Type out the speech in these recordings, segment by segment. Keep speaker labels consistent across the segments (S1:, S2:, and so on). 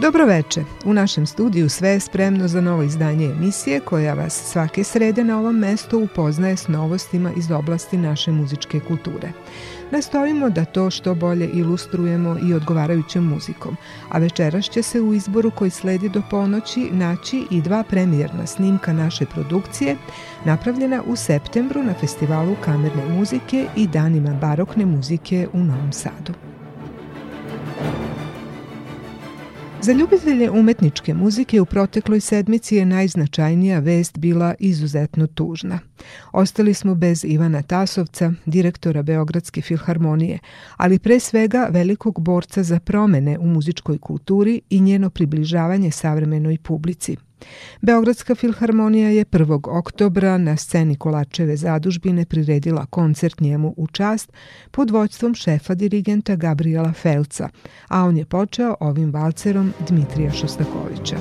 S1: Dobroveče. U našem studiju sve je spremno za novo izdanje emisije koja vas svake srede na ovom mestu upoznaje s novostima iz oblasti naše muzičke kulture. Nastojimo da to što bolje ilustrujemo i odgovarajućom muzikom, a večeras će se u izboru koji sledi do ponoći naći i dva premijerna snimka naše produkcije napravljena u septembru na Festivalu kamerne muzike i danima barokne muzike u Novom Sadu. Za ljubitelje umetničke muzike u protekloj sedmici je najznačajnija vest bila izuzetno tužna. Ostali smo bez Ivana Tasovca, direktora Beogradske filharmonije, ali pre svega velikog borca za promene u muzičkoj kulturi i njeno približavanje savremenoj publici – Beogradska filharmonija je 1. oktobra na sceni Kolačeve zadužbine priredila koncert njemu u čast pod vođstvom šefa dirigenta Gabriela Felca, a on je počeo ovim valcerom Dmitrija Šostakovića.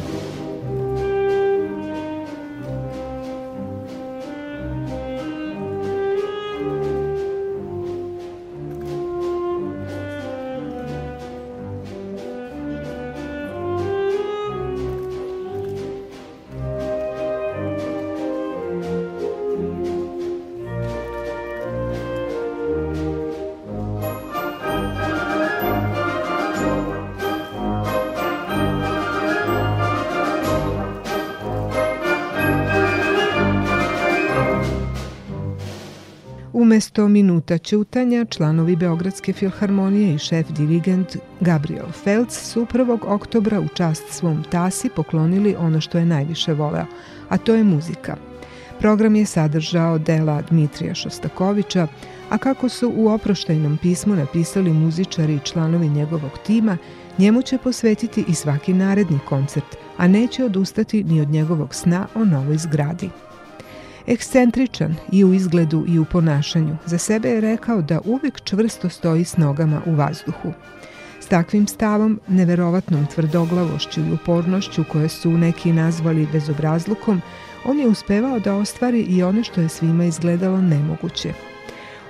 S1: Umesto minuta ćutanja, članovi Beogradske filharmonije i šef dirigent Gabriel Felc su 1. oktobra u čast svom tasi poklonili ono što je najviše voleo, a to je muzika. Program je sadržao dela Dmitrija Šostakovića, a kako su u oproštajnom pismu napisali muzičari i članovi njegovog tima, njemu će posvetiti i svaki naredni koncert, a neće odustati ni od njegovog sna o novoj zgradi. Ekscentričan i u izgledu i u ponašanju, za sebe je rekao da uvek čvrsto stoji s nogama u vazduhu. S takvim stavom, neverovatnom tvrdoglavošću i upornošću koje su neki nazvali bezobrazlukom, on je uspevao da ostvari i ono što je svima izgledalo nemoguće.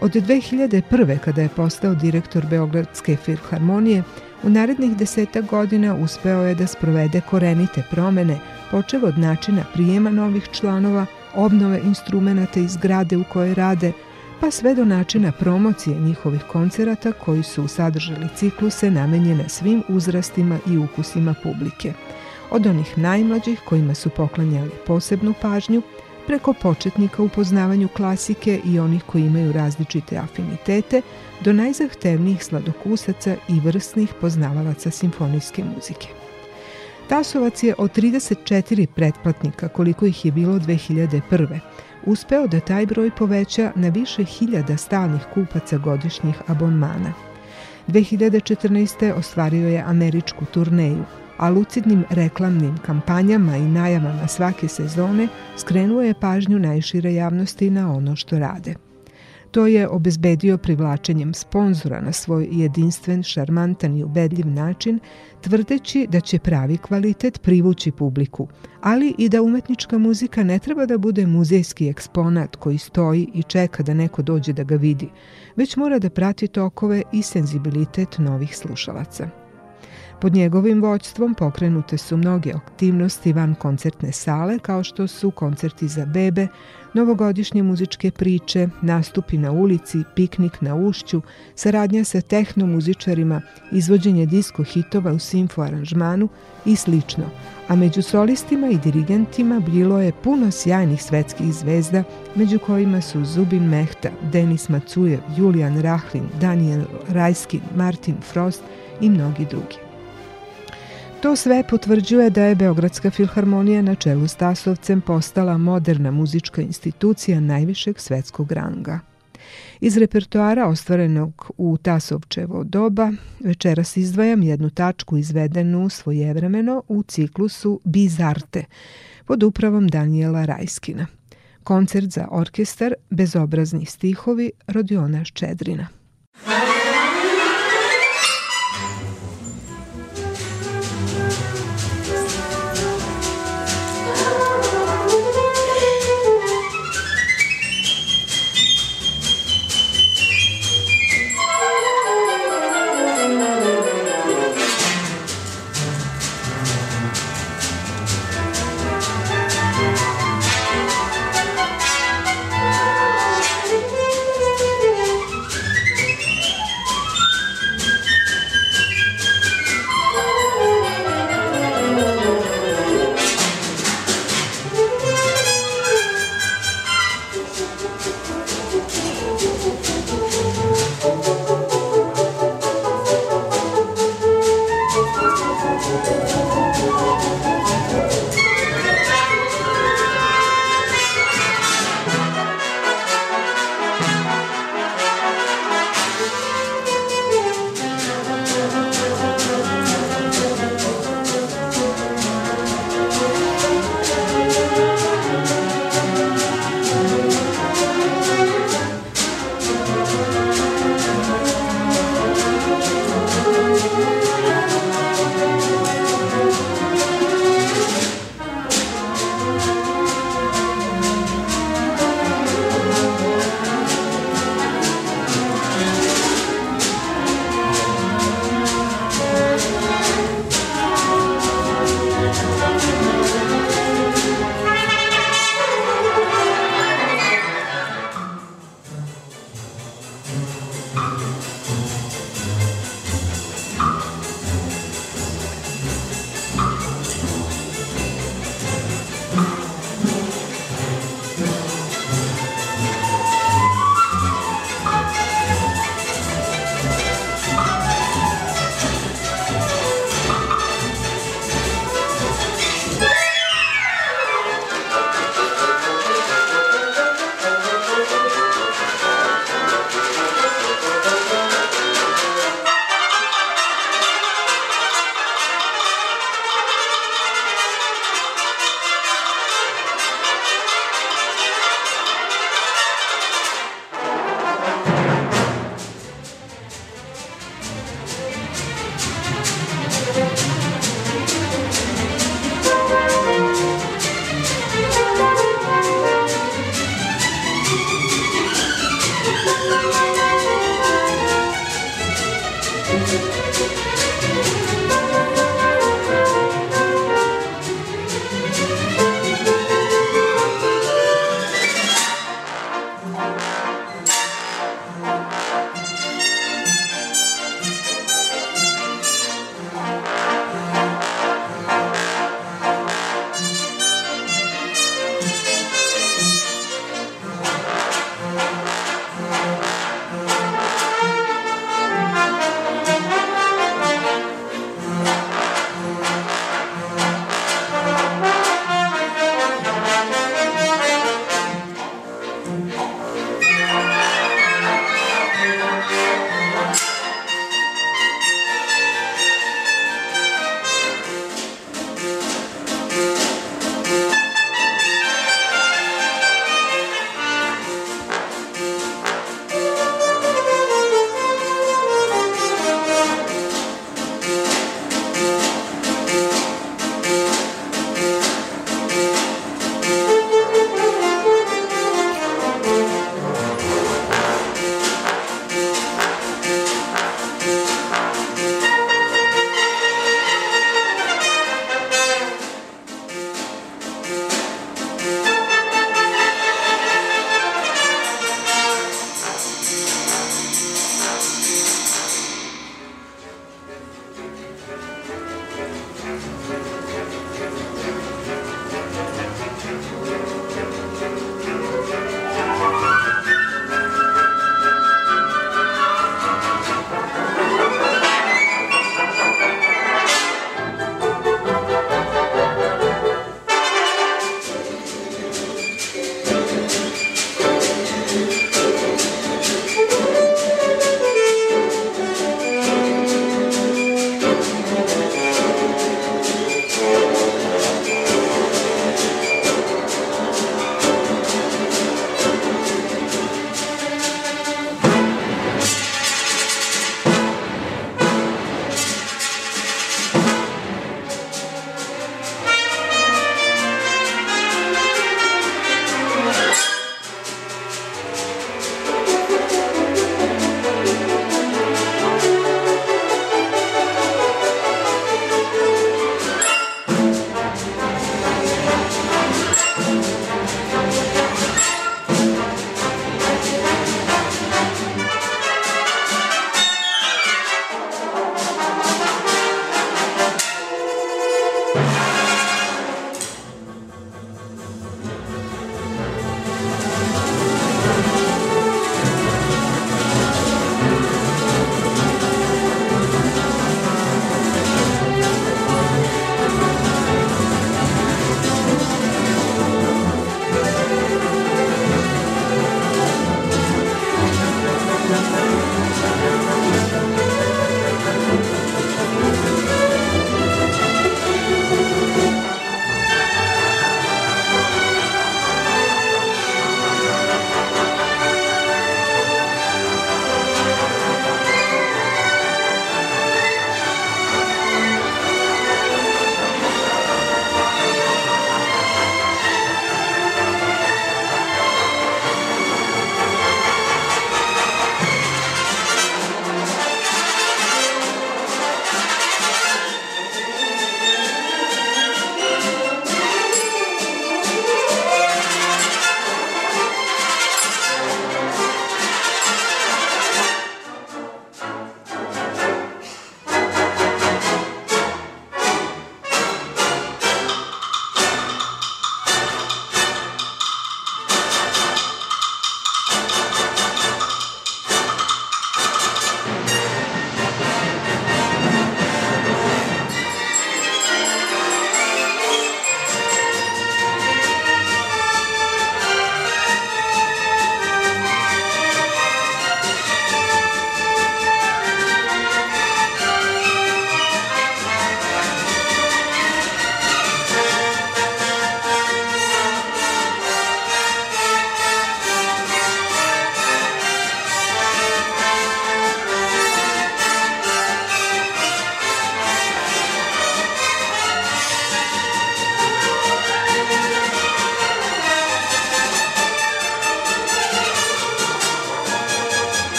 S1: Od 2001. kada je postao direktor Beogradske filharmonije, u narednih deseta godina uspeo je da sprovede korenite promene, počev od načina prijema novih članova, obnove instrumenta iz zgrade u kojoj rade, pa sve do načina promocije njihovih koncerata koji su sadržali cikluse namenjene svim uzrastima i ukusima publike. Od onih najmlađih kojima su poklanjali posebnu pažnju, preko početnika u poznavanju klasike i onih koji imaju različite afinitete, do najzahtevnijih sladokusaca i vrsnih poznavalaca simfonijske muzike. Tasovac je od 34 pretplatnika, koliko ih je bilo 2001. uspeo da taj broj poveća na više hiljada stalnih kupaca godišnjih abonmana. 2014. ostvario je američku turneju, a lucidnim reklamnim kampanjama i najavama svake sezone skrenuo je pažnju najšire javnosti na ono što rade – To je obezbedio privlačenjem sponzora na svoj jedinstven, šarmantan i ubedljiv način, tvrdeći da će pravi kvalitet privući publiku, ali i da umetnička muzika ne treba da bude muzejski eksponat koji stoji i čeka da neko dođe da ga vidi, već mora da prati tokove i senzibilitet novih slušalaca. Pod njegovim voćstvom pokrenute su mnoge aktivnosti van koncertne sale kao što su koncerti za bebe, novogodišnje muzičke priče, nastupi na ulici, piknik na ušću, saradnja sa tehnomuzičarima, izvođenje disko hitova u simfo aranžmanu i slično. A među solistima i dirigentima bilo je puno sjajnih svetskih zvezda, među kojima su Zubin Mehta, Denis Macujev, Julian Rahlin, Daniel Rajskin, Martin Frost i mnogi drugi. To sve potvrđuje da je Beogradska filharmonija na čelu s Tasovcem postala moderna muzička institucija najvišeg svetskog ranga. Iz repertoara ostvarenog u Tasovčevo doba večeras izdvajam jednu tačku izvedenu svojevremeno u ciklusu Bizarte pod upravom Danijela Rajskina. Koncert za orkestar Bezobrazni stihovi Rodiona Ščedrina.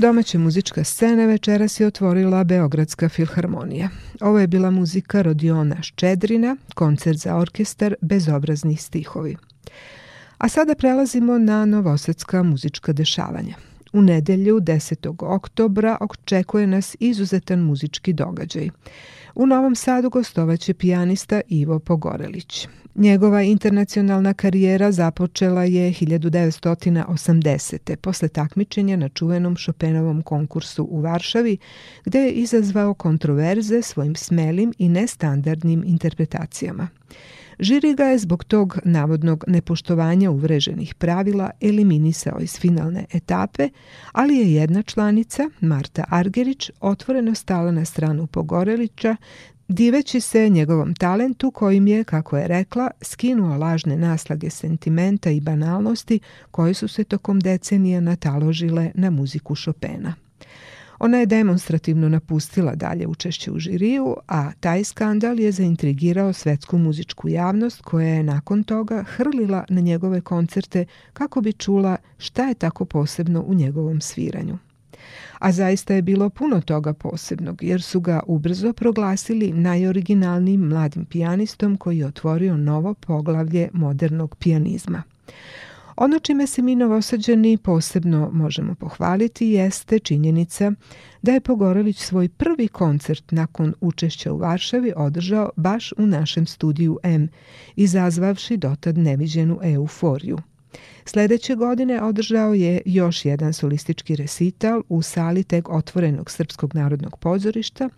S1: Domaća muzička scena večeras je otvorila Beogradska filharmonija. Ovo je bila muzika Rodiona Ščedrina, koncert za orkestar Bezobrazni stihovi. A sada prelazimo na novosadska muzička dešavanja. U nedelju 10. oktobra očekuje nas izuzetan muzički događaj. U Novom Sadu gostovaće pijanista Ivo Pogorelić. Njegova internacionalna karijera započela je 1980. posle takmičenja na čuvenom Chopinovom konkursu u Varšavi, gde je izazvao kontroverze svojim smelim i nestandardnim interpretacijama. Žiri ga je zbog tog navodnog nepoštovanja uvreženih pravila eliminisao iz finalne etape, ali je jedna članica, Marta Argerić, otvoreno stala na stranu Pogorelića, diveći se njegovom talentu kojim je, kako je rekla, skinuo lažne naslage sentimenta i banalnosti koje su se tokom decenija nataložile na muziku Chopina. Ona je demonstrativno napustila dalje učešće u žiriju, a taj skandal je zaintrigirao svetsku muzičku javnost koja je nakon toga hrlila na njegove koncerte kako bi čula šta je tako posebno u njegovom sviranju. A zaista je bilo puno toga posebnog, jer su ga ubrzo proglasili najoriginalnijim mladim pijanistom koji je otvorio novo poglavlje modernog pijanizma. Ono čime se mi novosađani posebno možemo pohvaliti jeste činjenica da je Pogorelić svoj prvi koncert nakon učešća u Varšavi održao baš u našem studiju M, izazvavši dotad neviđenu euforiju. Sledeće godine održao je još jedan solistički resital u sali teg otvorenog Srpskog narodnog pozorišta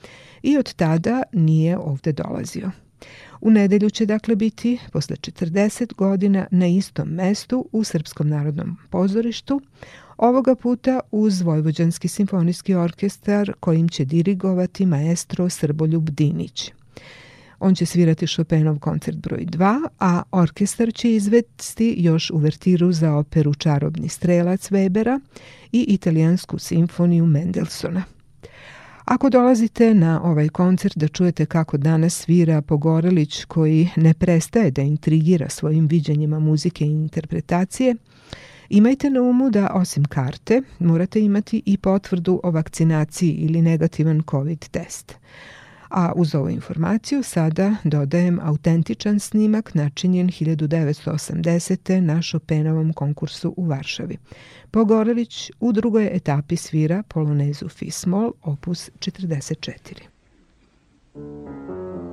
S1: i od tada nije ovde dolazio. U nedelju će dakle biti, posle 40 godina, na istom mestu u Srpskom narodnom pozorištu, ovoga puta uz Vojvođanski simfonijski orkestar kojim će dirigovati maestro Srboljub Dinić. On će svirati Chopinov koncert broj 2, a orkestar će izvesti još uvertiru za operu Čarobni strelac Webera i italijansku simfoniju Mendelsona. Ako dolazite na ovaj koncert da čujete kako danas svira Pogorelić koji ne prestaje da intrigira svojim viđanjima muzike i interpretacije, imajte na umu da osim karte morate imati i potvrdu o vakcinaciji ili negativan COVID test. A uz ovu informaciju sada dodajem autentičan snimak načinjen 1980. na Chopinovom konkursu u Varšavi. Pogorelić u drugoj etapi svira polonezu Fismol opus 44.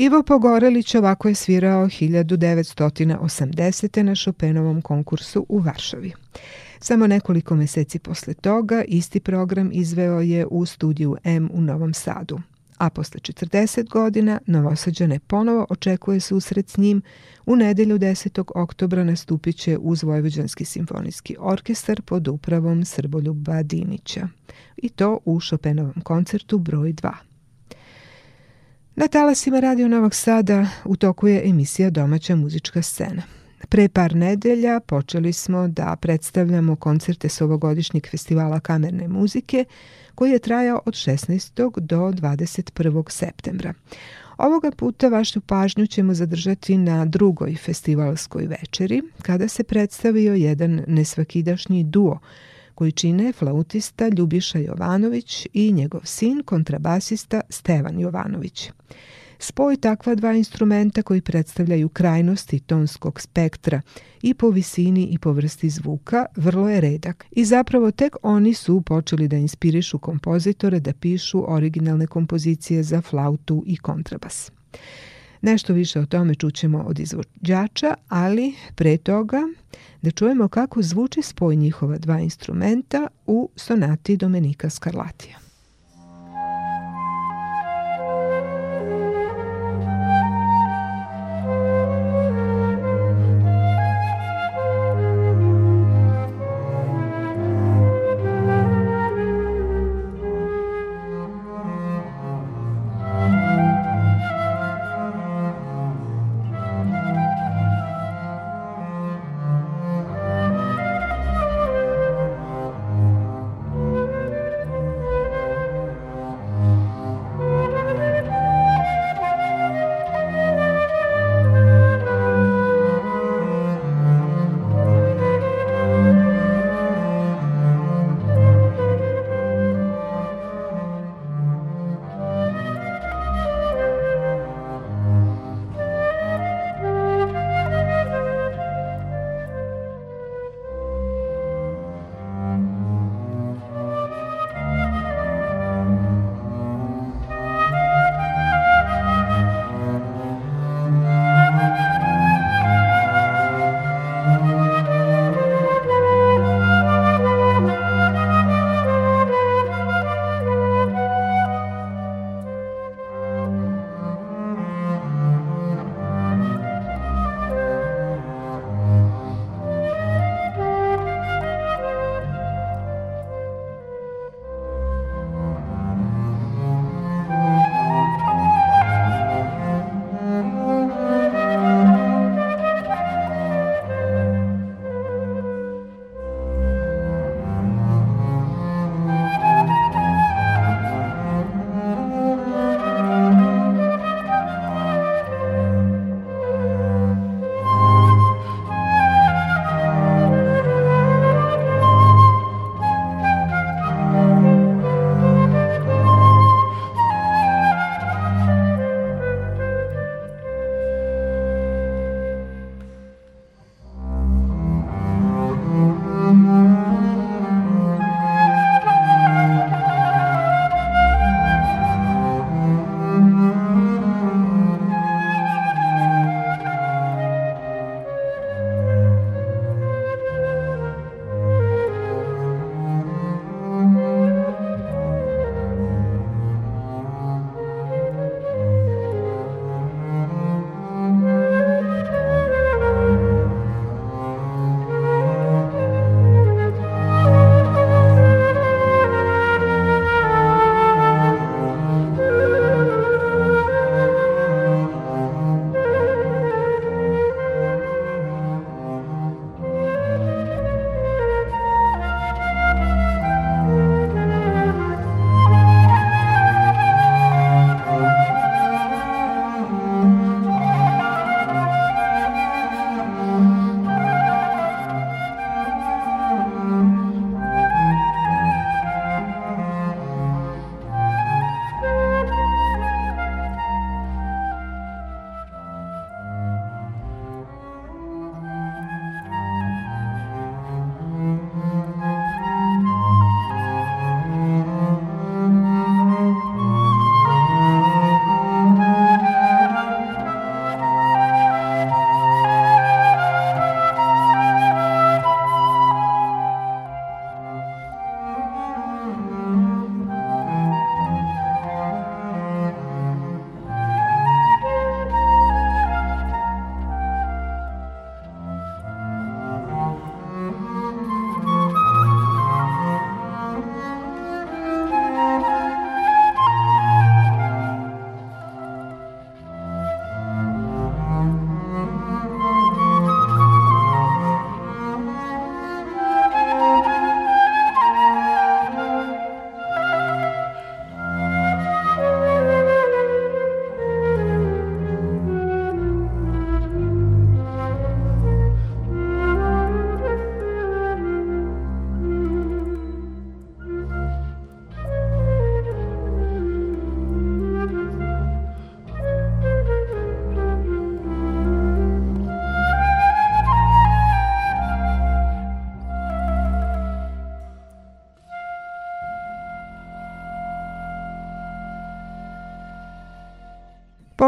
S1: Ivo Pogorelić ovako je svirao 1980. na Chopinovom konkursu u Varšavi. Samo nekoliko meseci posle toga isti program izveo je u studiju M u Novom Sadu. A posle 40 godina Novosađane ponovo očekuje susret s njim. U nedelju 10. oktobra nastupit će uz Vojvođanski simfonijski orkestar pod upravom Srboljuba Dinića. I to u Chopinovom koncertu broj 2. Na talasima Radio Novog Sada u toku je emisija Domaća muzička scena. Pre par nedelja počeli smo da predstavljamo koncerte s ovogodišnjeg festivala kamerne muzike koji je trajao od 16. do 21. septembra. Ovoga puta vašu pažnju ćemo zadržati na drugoj festivalskoj večeri, kada se predstavio jedan nesvakidašnji duo koji čine flautista Ljubiša Jovanović i njegov sin, kontrabasista Stevan Jovanović. Spoj takva dva instrumenta koji predstavljaju krajnosti tonskog spektra i po visini i po vrsti zvuka vrlo je redak i zapravo tek oni su počeli da inspirišu kompozitore da pišu originalne kompozicije za flautu i kontrabas. Nešto više o tome čućemo od izvođača, ali pre toga da čujemo kako zvuči spoj njihova dva instrumenta u sonati Domenika Skarlatija.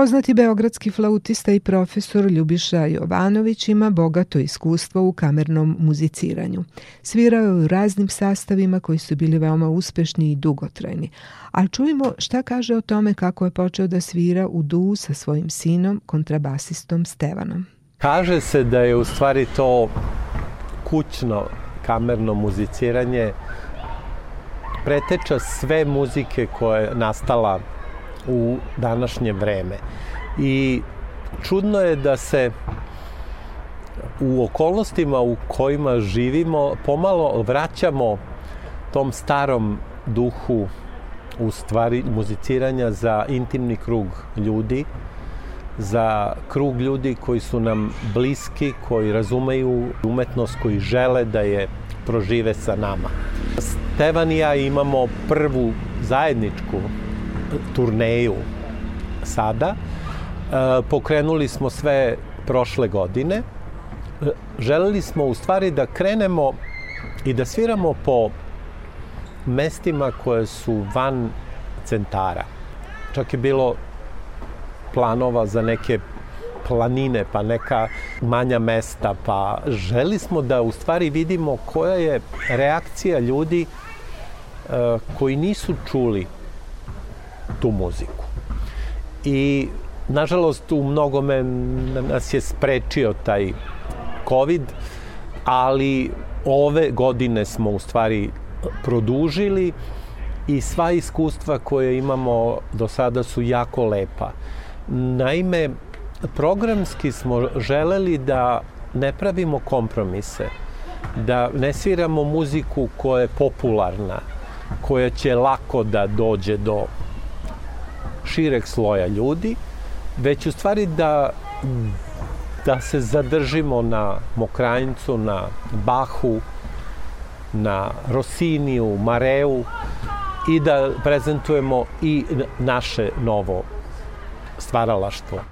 S1: Poznati beogradski flautista i profesor Ljubiša Jovanović ima bogato iskustvo u kamernom muziciranju. Svirao je u raznim sastavima koji su bili veoma uspešni i dugotrajni. Ali čujemo šta kaže o tome kako je počeo da svira u duu sa svojim sinom, kontrabasistom Stevanom.
S2: Kaže se da je u stvari to kućno kamerno muziciranje preteča sve muzike koja je nastala u današnje vreme. I čudno je da se u okolnostima u kojima živimo pomalo vraćamo tom starom duhu u stvari muziciranja za intimni krug ljudi, za krug ljudi koji su nam bliski, koji razumeju umetnost, koji žele da je prožive sa nama. Stevan i ja imamo prvu zajedničku turneju sada. E, pokrenuli smo sve prošle godine. E, želeli smo u stvari da krenemo i da sviramo po mestima koje su van centara. Čak je bilo planova za neke planine, pa neka manja mesta, pa želi smo da u stvari vidimo koja je reakcija ljudi uh, koji nisu čuli tu muziku. I nažalost u mnogome nas je sprečio taj COVID, ali ove godine smo u stvari produžili i sva iskustva koje imamo do sada su jako lepa. Naime, programski smo želeli da ne pravimo kompromise, da ne sviramo muziku koja je popularna, koja će lako da dođe do šireg sloja ljudi, već u stvari da, da se zadržimo na Mokrajincu, na Bahu, na Rosiniju, Mareu i da prezentujemo i naše novo stvaralaštvo.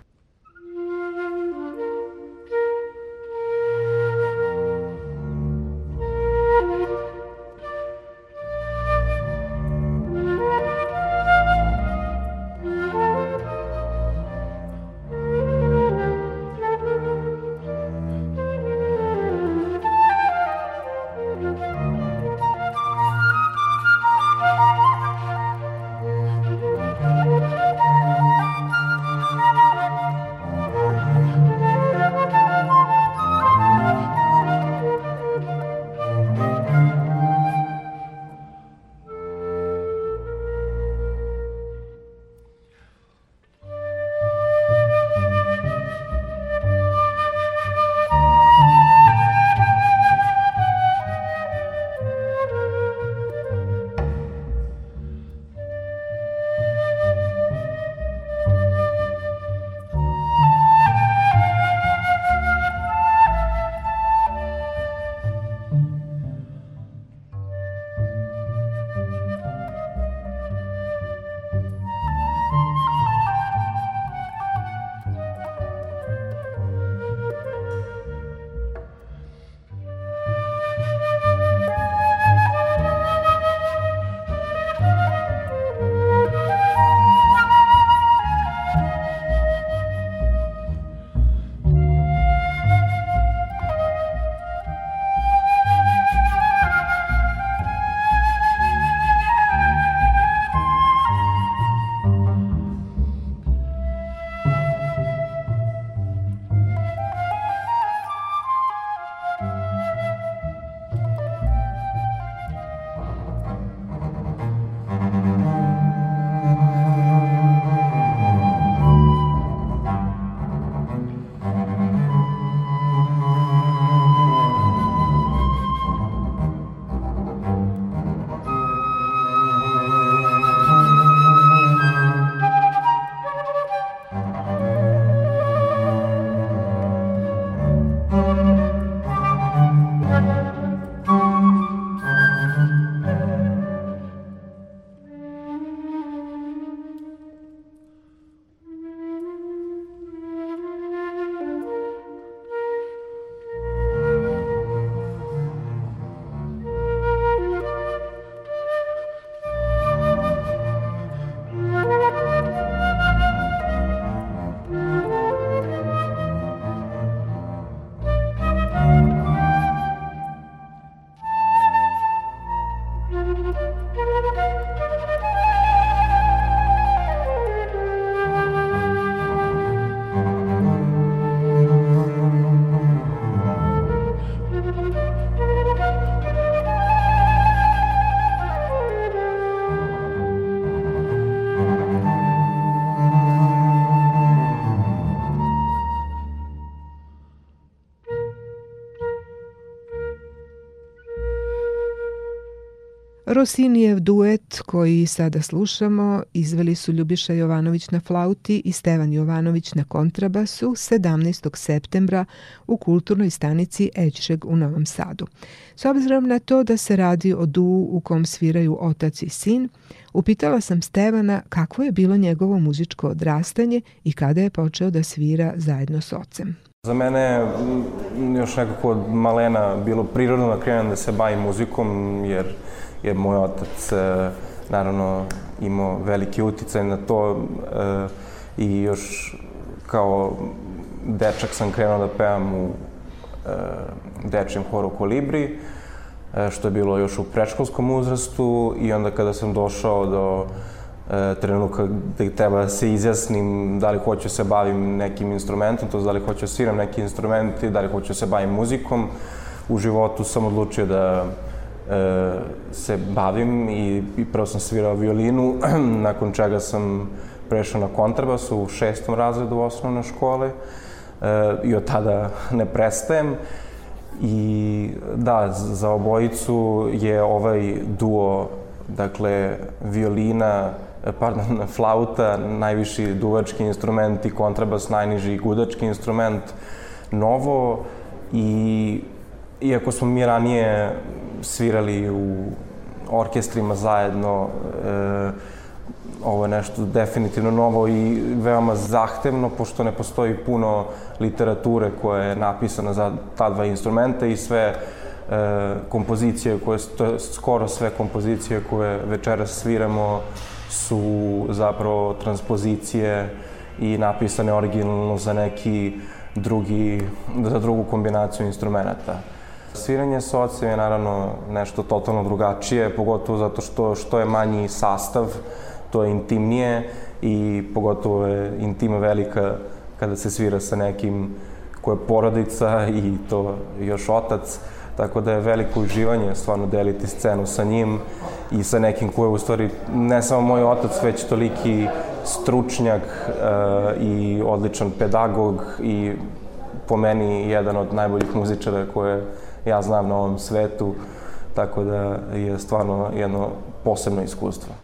S1: Rosinijev duet koji sada slušamo izveli su Ljubiša Jovanović na flauti i Stevan Jovanović na kontrabasu 17. septembra u kulturnoj stanici Ećšeg u Novom Sadu. S obzirom na to da se radi o duu u kom sviraju otac i sin, upitala sam Stevana kakvo je bilo njegovo muzičko odrastanje i kada je počeo da svira zajedno s ocem.
S3: Za mene još nekako od malena bilo prirodno da krenem da se bavim muzikom, jer je moj otac e, naravno imao veliki uticaj na to e, i još kao dečak sam krenuo da pevam u e, dečijem horu Kolibri, što je bilo još u predškolskom uzrastu i onda kada sam došao do trenutka gde treba da se izjasnim da li hoću da se bavim nekim instrumentom, to da li hoću da sviram neki instrument i da li hoću da se bavim muzikom, u životu sam odlučio da se bavim i, i prvo sam svirao violinu, nakon čega sam prešao na kontrabas u šestom razredu osnovne škole e, i od tada ne prestajem. I da, za obojicu je ovaj duo, dakle, violina, pardon, flauta, najviši duvački instrument i kontrabas, najniži gudački instrument, novo i iako smo mi ranije svirali u orkestrima zajedno, e, ovo je nešto definitivno novo i veoma zahtevno, pošto ne postoji puno literature koja je napisana za ta dva instrumenta i sve e, kompozicije koje, to skoro sve kompozicije koje večeras sviramo su zapravo transpozicije i napisane originalno za neki drugi, za drugu kombinaciju instrumenta. Sviranje sa ocem je naravno nešto totalno drugačije, pogotovo zato što, što je manji sastav, to je intimnije i pogotovo je intima velika kada se svira sa nekim ko je porodica i to još otac, tako da je veliko uživanje stvarno deliti scenu sa njim i sa nekim ko je u stvari ne samo moj otac, već toliki stručnjak uh, i odličan pedagog i po meni jedan od najboljih muzičara koje ja znam na ovom svetu, tako da je stvarno jedno posebno iskustvo.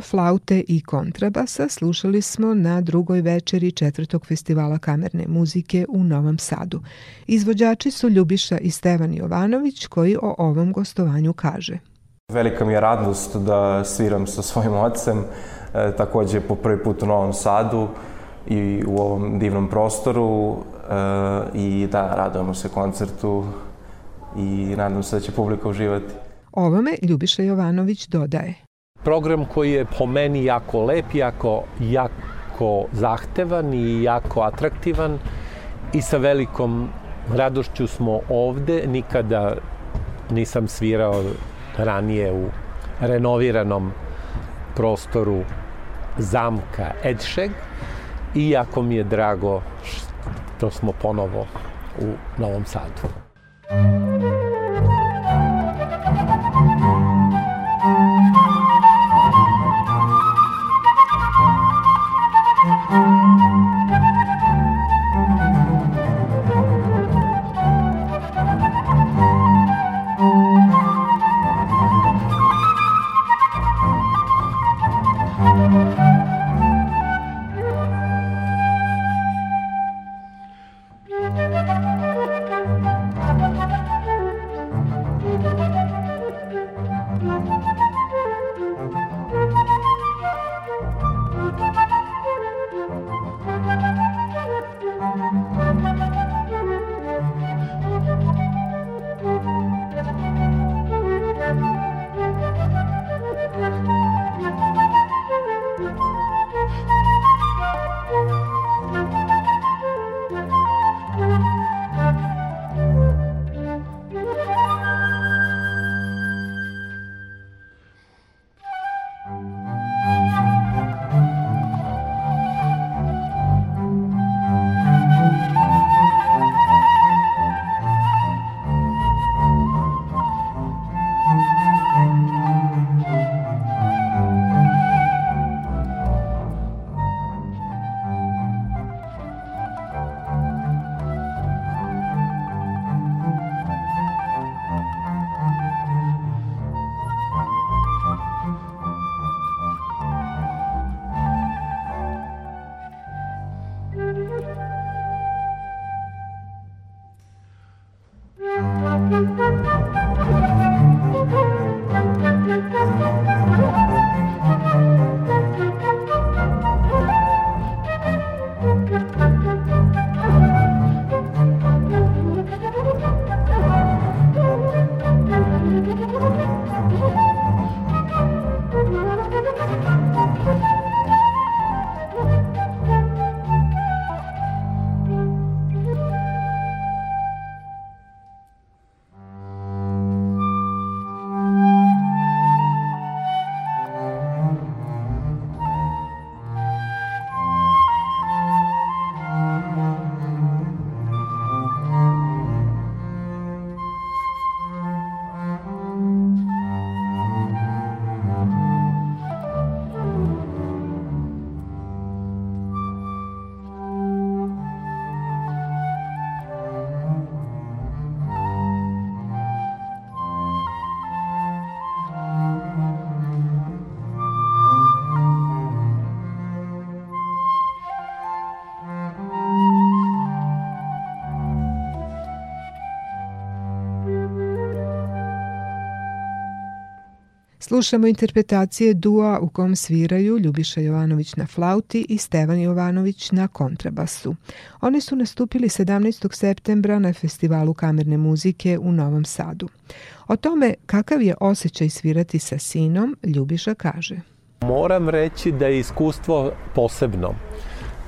S1: Flaute i kontrabasa slušali smo na drugoj večeri četvrtog festivala kamerne muzike u Novom Sadu. Izvođači su Ljubiša i Stevan Jovanović koji o ovom gostovanju kaže.
S3: Velika mi je radost da sviram sa svojim ocem, e, takođe po prvi put u Novom Sadu i u ovom divnom prostoru e, i da, radujemo se koncertu i nadam se da će publika uživati.
S1: Ovome Ljubiša Jovanović dodaje.
S2: Program koji je po meni jako lep, jako, jako zahtevan i jako atraktivan i sa velikom radošću smo ovde. Nikada nisam svirao ranije u renoviranom prostoru zamka Edšeg i jako mi je drago što smo ponovo u Novom Sadu.
S1: Slušamo interpretacije dua u kom sviraju Ljubiša Jovanović na flauti i Stevan Jovanović na kontrabasu. Oni su nastupili 17. septembra na festivalu kamerne muzike u Novom Sadu. O tome kakav je osjećaj svirati sa sinom, Ljubiša kaže.
S2: Moram reći da je iskustvo posebno.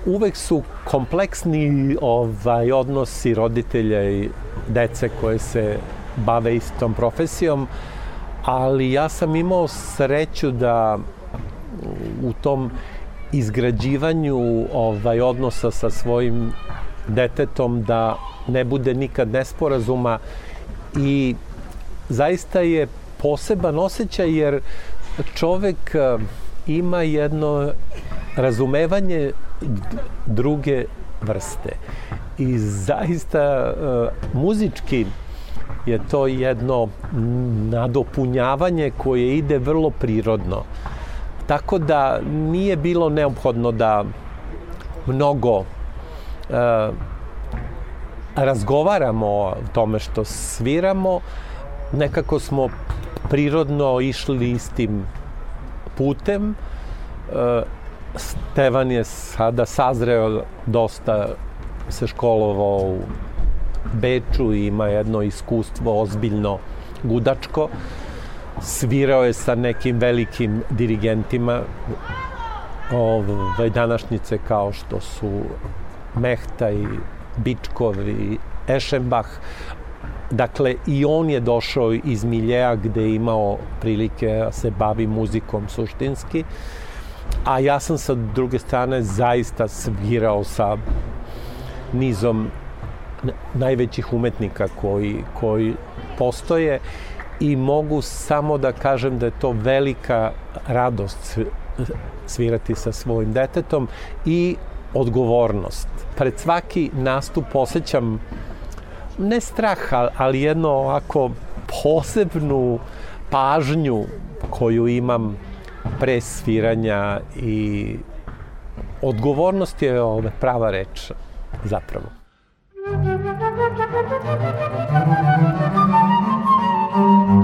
S2: Uvek su kompleksni ovaj odnosi roditelja i dece koje se bave istom profesijom, ali ja sam imao sreću da u tom izgrađivanju ovaj odnosa sa svojim detetom da ne bude nikad nesporazuma. I zaista je poseban osjećaj jer čovek eh, ima jedno razumevanje druge vrste. I zaista uh, muzički je to jedno nadopunjavanje koje ide vrlo prirodno. Tako da nije bilo neophodno da mnogo e, razgovaramo o tome što sviramo, nekako smo prirodno išli istim putem. E, Stevan je sada sazreo dosta se školovao u Beču i ima jedno iskustvo ozbiljno gudačko. Svirao je sa nekim velikim dirigentima ove današnjice kao što su Mehta i Bičkov i Ešenbach. Dakle, i on je došao iz Miljeja gde je imao prilike da se bavi muzikom suštinski, a ja sam sa druge strane zaista svirao sa nizom najvećih umetnika koji, koji postoje i mogu samo da kažem da je to velika radost svirati sa svojim detetom i odgovornost. Pred svaki nastup osjećam ne strah, ali jedno ovako posebnu pažnju koju imam pre sviranja i odgovornost je prava reč zapravo. Thank you.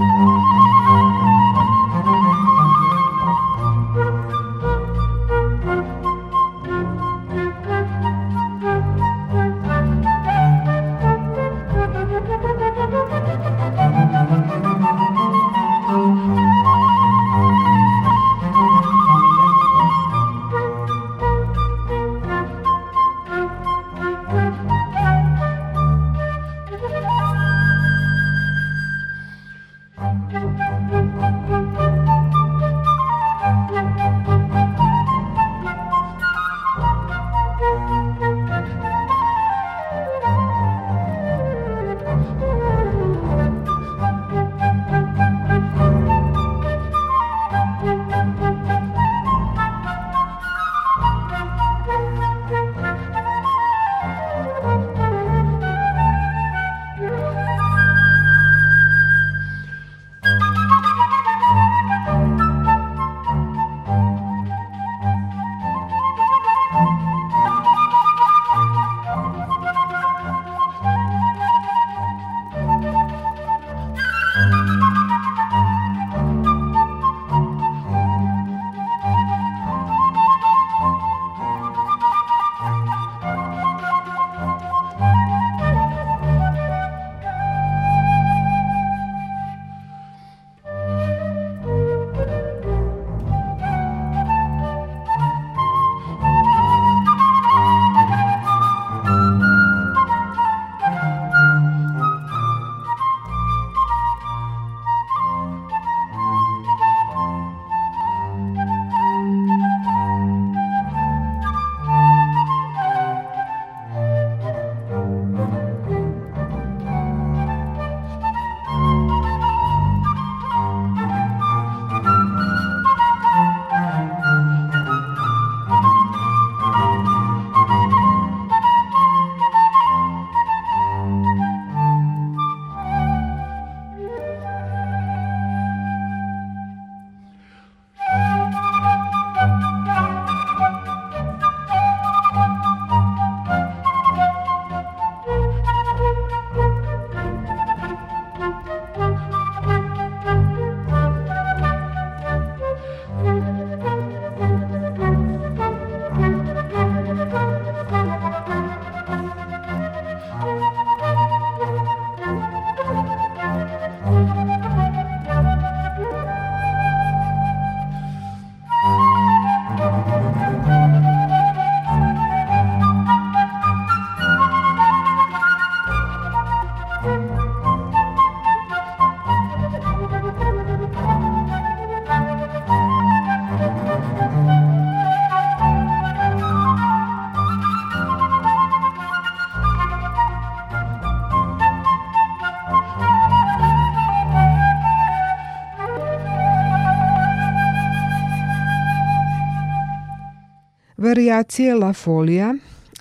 S1: Variacije La Folia,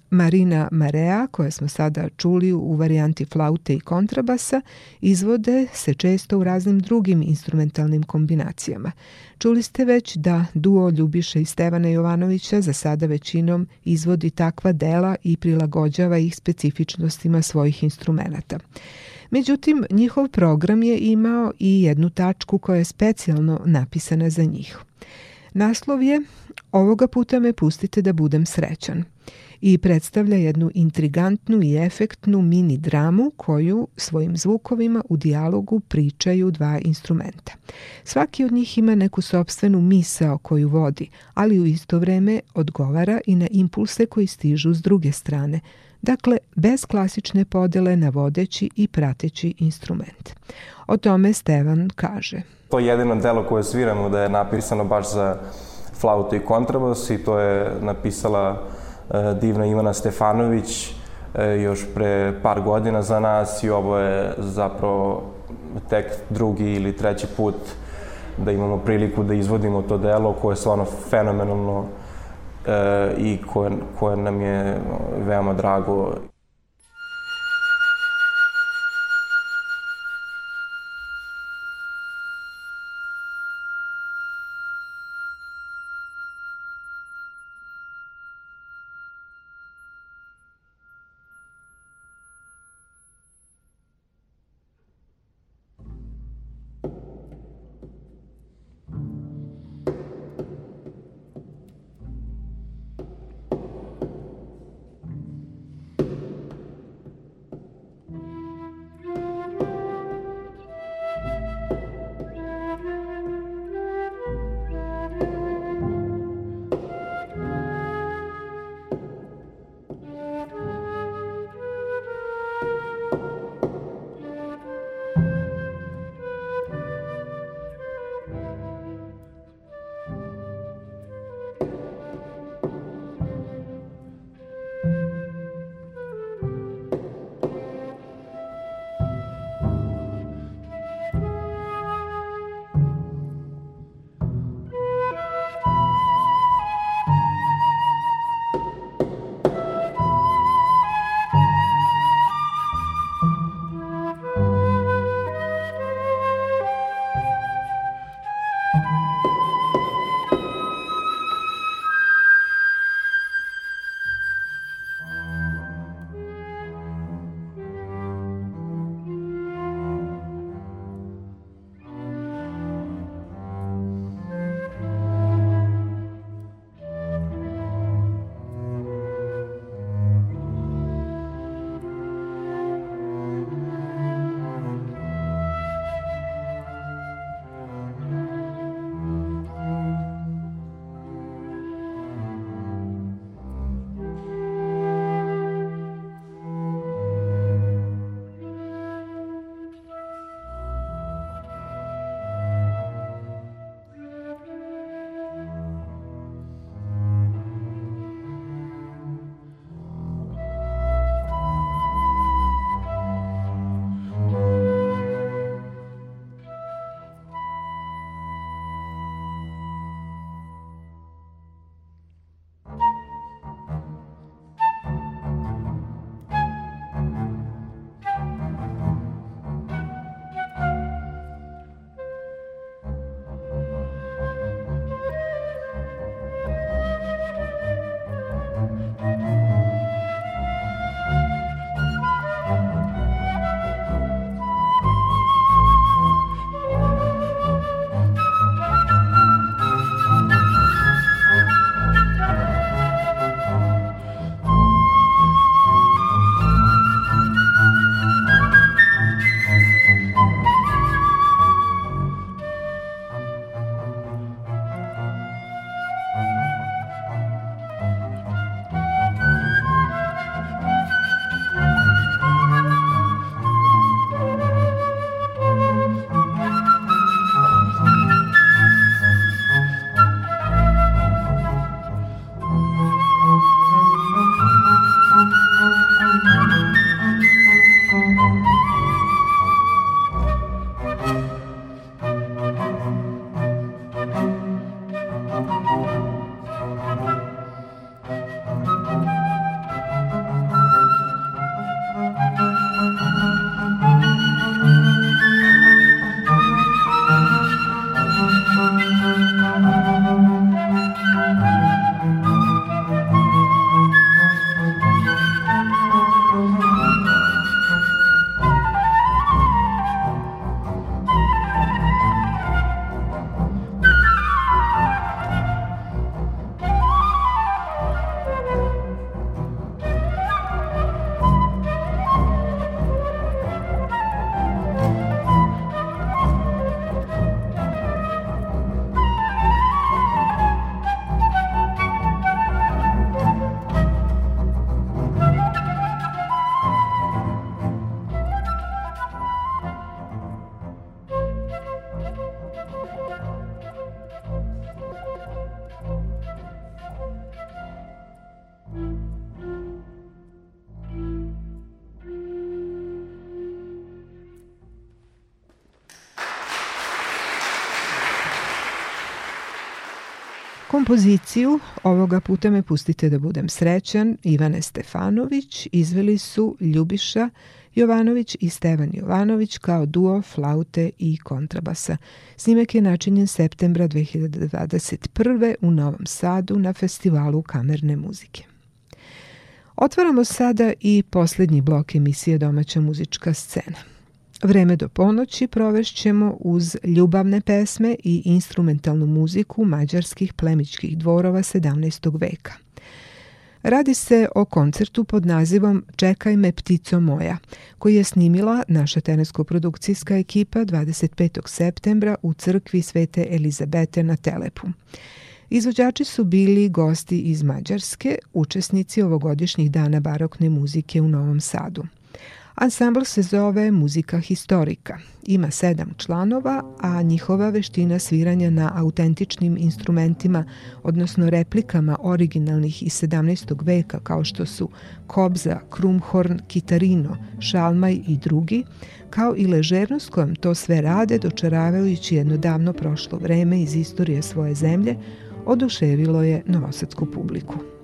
S1: Marina Marea, koje smo sada čuli u varijanti flaute i kontrabasa, izvode se često u raznim drugim instrumentalnim kombinacijama. Čuli ste već da duo Ljubiša i Stevana Jovanovića za sada većinom izvodi takva dela i prilagođava ih specifičnostima svojih instrumenta. Međutim, njihov program je imao i jednu tačku koja je specijalno napisana za njih. Naslov je Ovoga puta me pustite da budem srećan i predstavlja jednu intrigantnu i efektnu mini dramu koju svojim zvukovima u dijalogu pričaju dva instrumenta. Svaki od njih ima neku sobstvenu misao koju vodi, ali u isto vreme odgovara i na impulse koji stižu s druge strane, dakle bez klasične podele na vodeći i prateći instrument. O tome Stevan kaže.
S3: To je jedino delo koje sviramo da je napisano baš za flautu i kontrabas i to je napisala e, divna Ivana Stefanović e, još pre par godina za nas i ovo je zapravo tek drugi ili treći put da imamo priliku da izvodimo to delo koje je stvarno fenomenalno e, i koje, koje nam je veoma drago.
S2: Kompoziciju ovoga puta me pustite da budem srećan Ivane Stefanović izveli su Ljubiša Jovanović i Stevan Jovanović kao duo flaute i kontrabasa. Snimak je načinjen septembra 2021. u Novom Sadu na festivalu kamerne muzike. Otvaramo sada i poslednji blok emisije Domaća muzička scena. Vreme do ponoći provešćemo uz ljubavne pesme i instrumentalnu muziku mađarskih plemičkih dvorova 17. veka. Radi se o koncertu pod nazivom Čekaj me ptico moja, koji je snimila naša tenesko-produkcijska ekipa 25. septembra u crkvi Svete Elizabete na Telepu. Izvođači su bili gosti iz Mađarske, učesnici ovogodišnjih dana barokne muzike u Novom Sadu. Ansambl se zove Muzika historika. Ima sedam članova, a njihova veština sviranja na autentičnim instrumentima, odnosno replikama originalnih iz 17. veka kao što su kobza, krumhorn, kitarino, šalmaj i drugi, kao i ležernost kojom to sve rade dočaravajući jedno davno prošlo vreme iz istorije svoje zemlje, oduševilo je novosadsku publiku.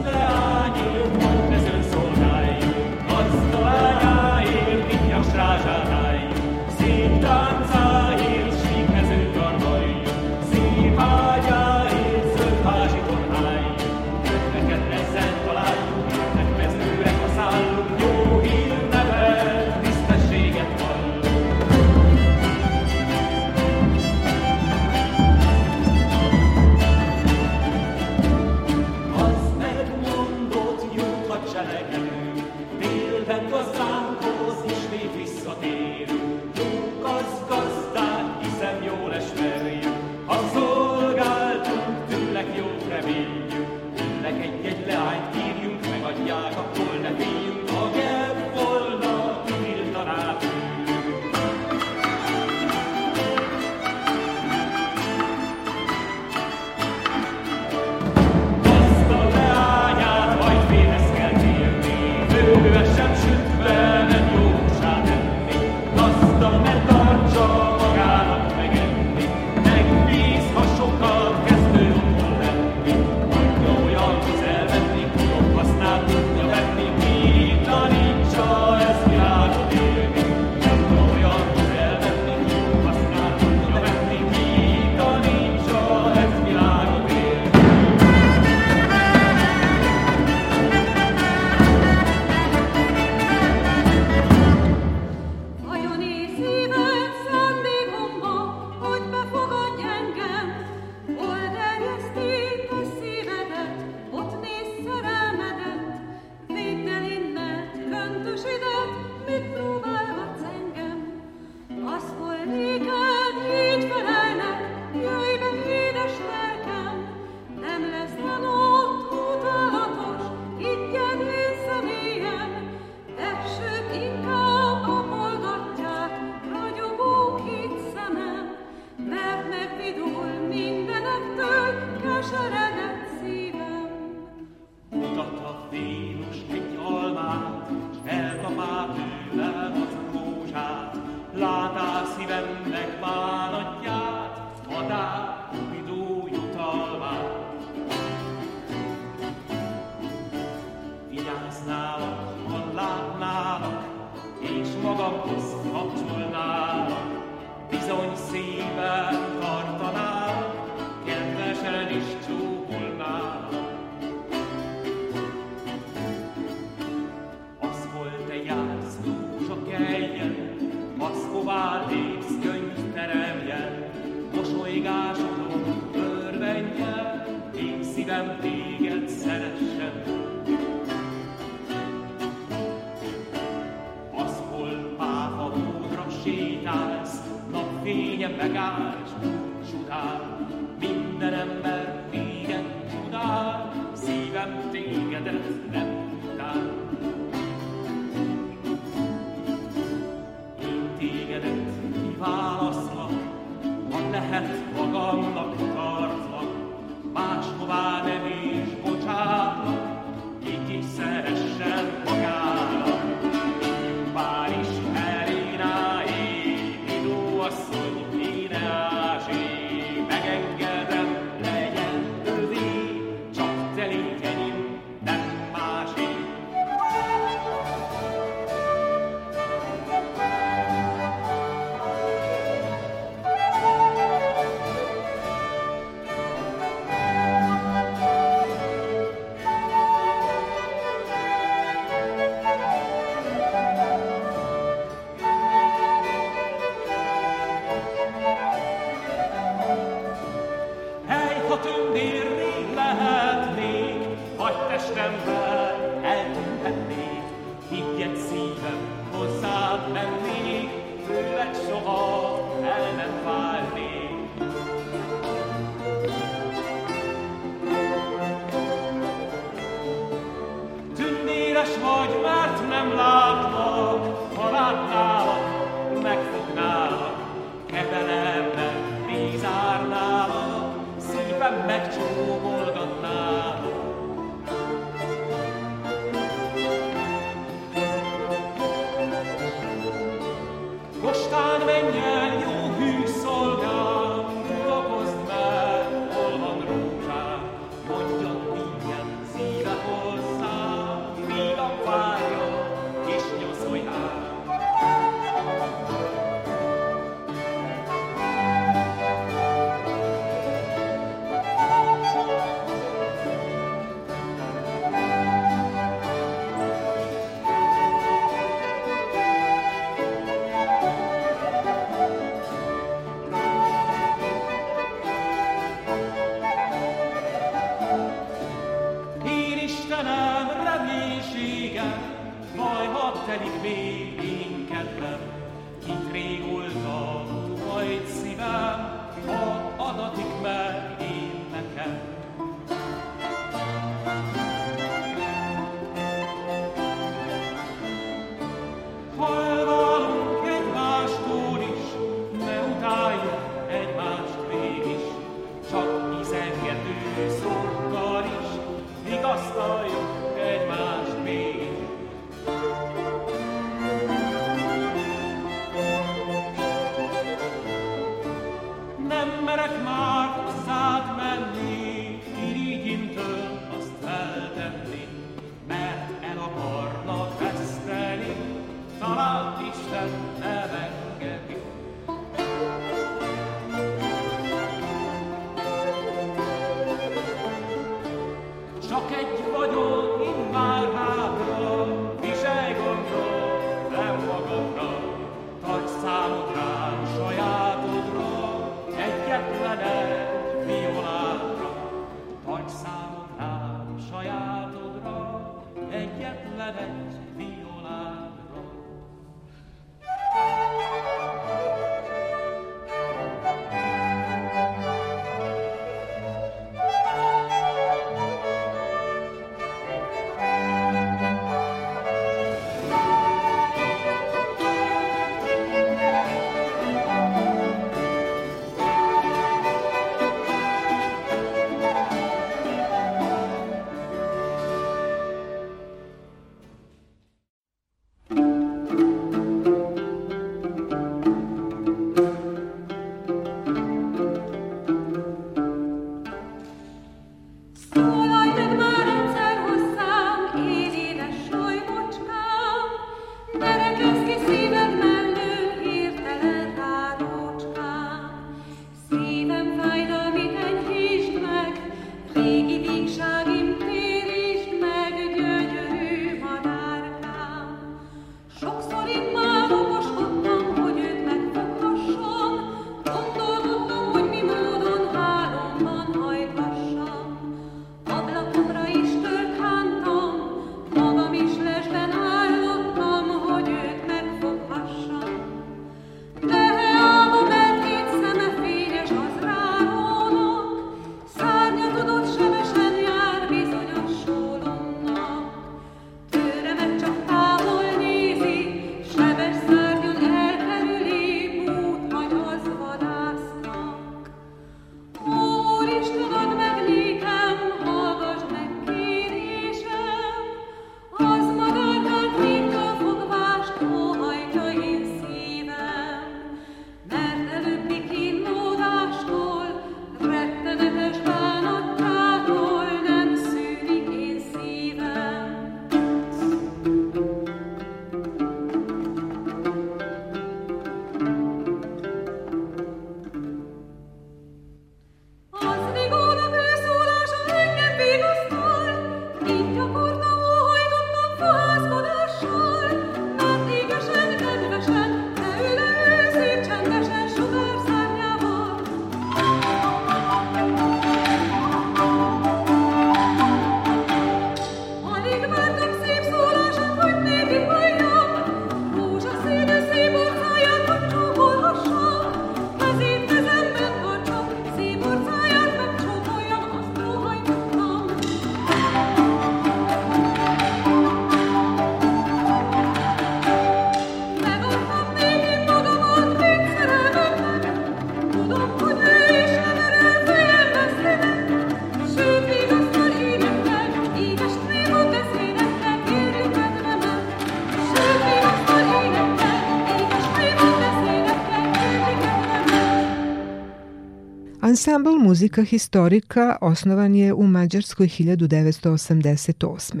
S1: Ansambl muzika historika osnovan je u Mađarskoj 1988.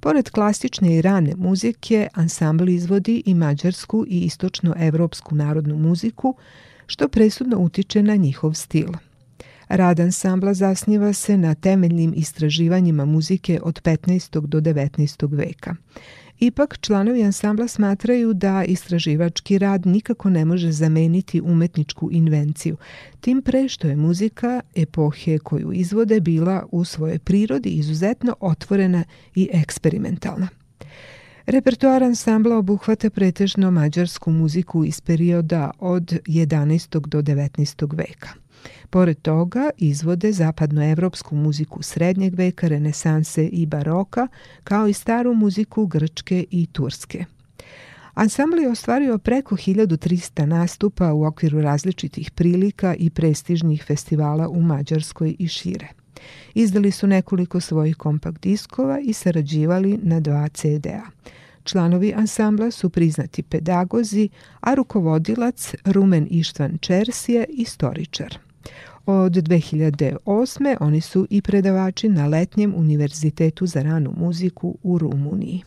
S1: Pored klasične i rane muzike, ansambl izvodi i mađarsku i istočnoevropsku narodnu muziku, što presudno utiče na njihov stil. Rad ansambla zasniva se na temeljnim istraživanjima muzike od 15. do 19. veka. Ipak, članovi ansambla smatraju da istraživački rad nikako ne može zameniti umetničku invenciju, tim pre što je muzika epohe koju izvode bila u svojoj prirodi izuzetno otvorena i eksperimentalna. Repertoar ansambla obuhvata pretežno mađarsku muziku iz perioda od 11. do 19. veka. Pored toga izvode zapadnoevropsku muziku srednjeg veka, renesanse i baroka, kao i staru muziku Grčke i Turske. Ansambl je ostvario preko 1300 nastupa u okviru različitih prilika i prestižnih festivala u Mađarskoj i šire. Izdali su nekoliko svojih kompakt diskova i sarađivali na dva CD-a. Članovi ansambla su priznati pedagozi, a rukovodilac Rumen Ištvan Čers je istoričar. Od 2008. oni su i predavači na letnjem univerzitetu za ranu muziku u Rumuniji.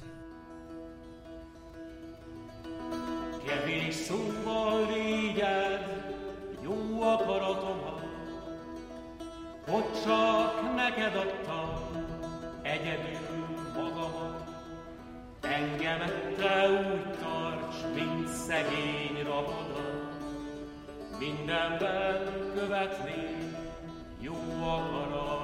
S1: magamat. Engemet te úgy tarts, mint szegény rabodat. Mindenben követni jó akaratodat.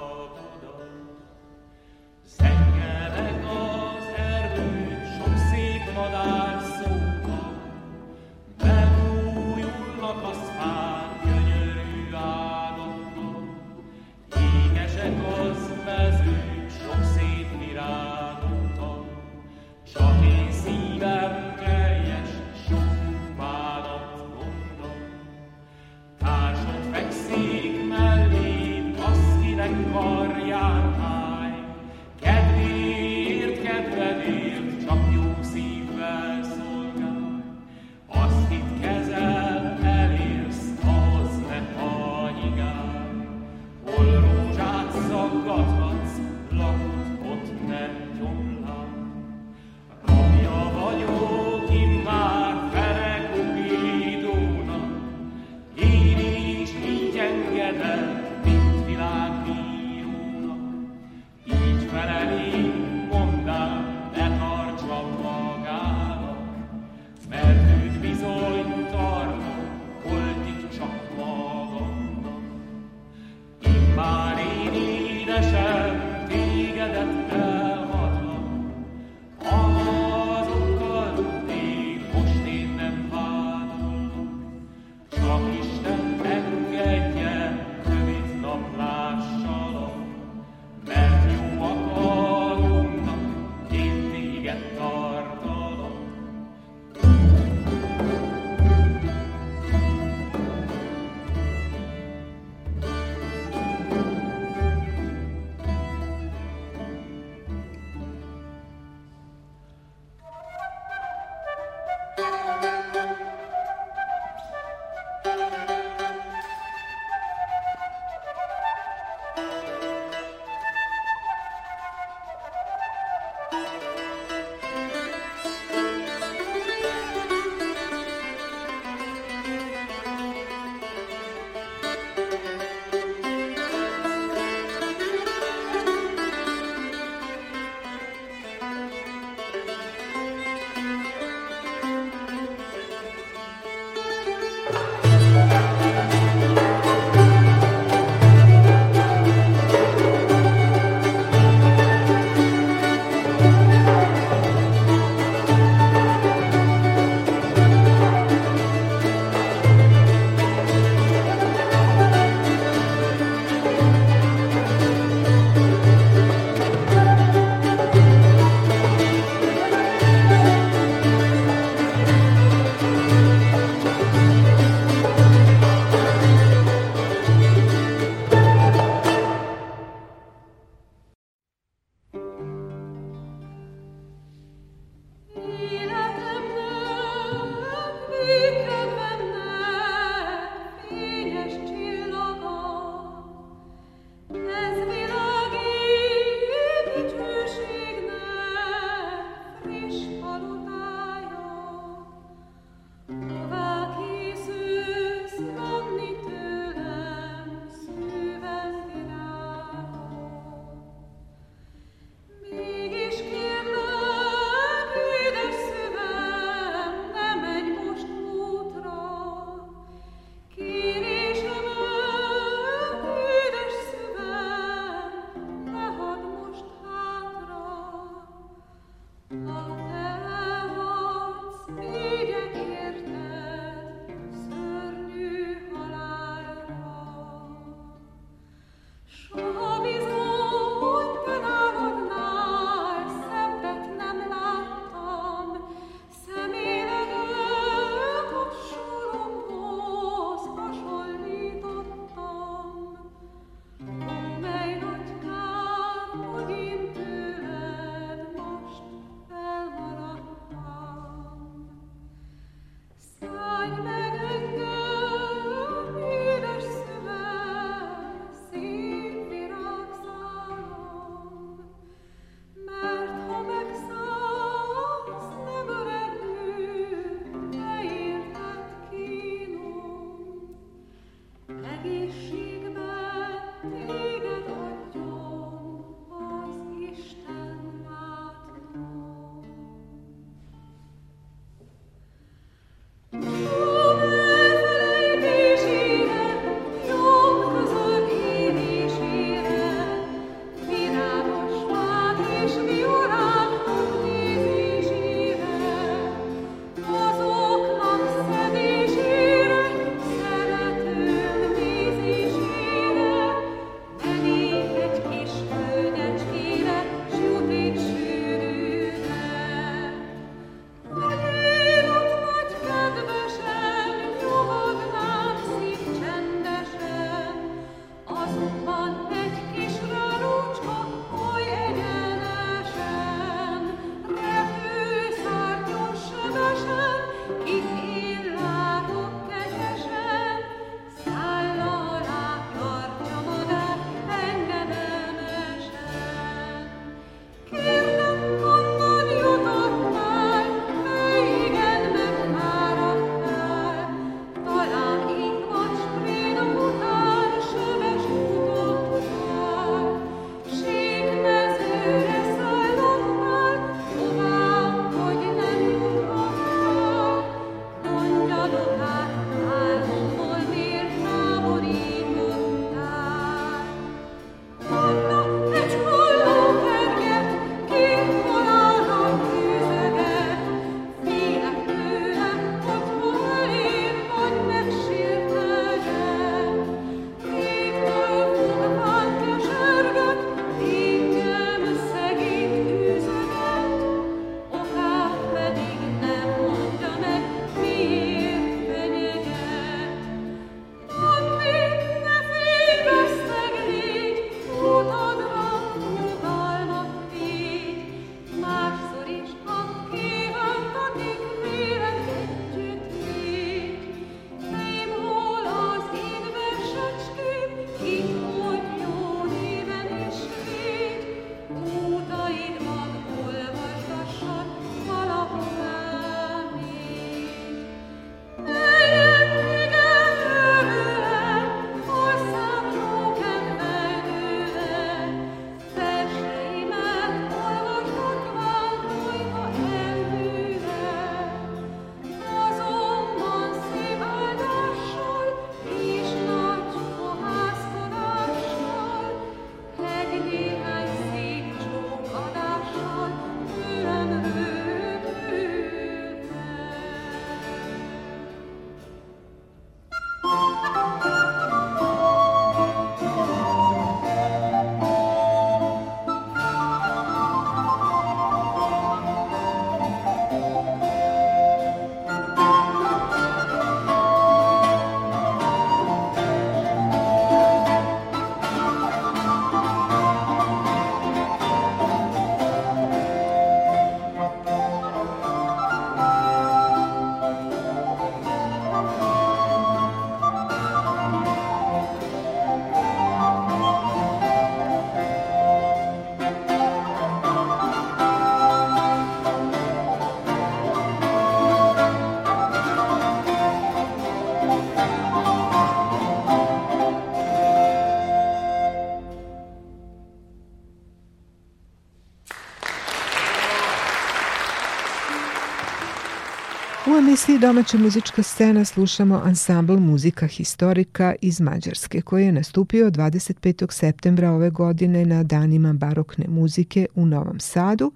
S1: Emisiji Domaća muzička scena slušamo ansambl muzika historika iz Mađarske koji je nastupio 25. septembra ove godine na danima barokne muzike u Novom Sadu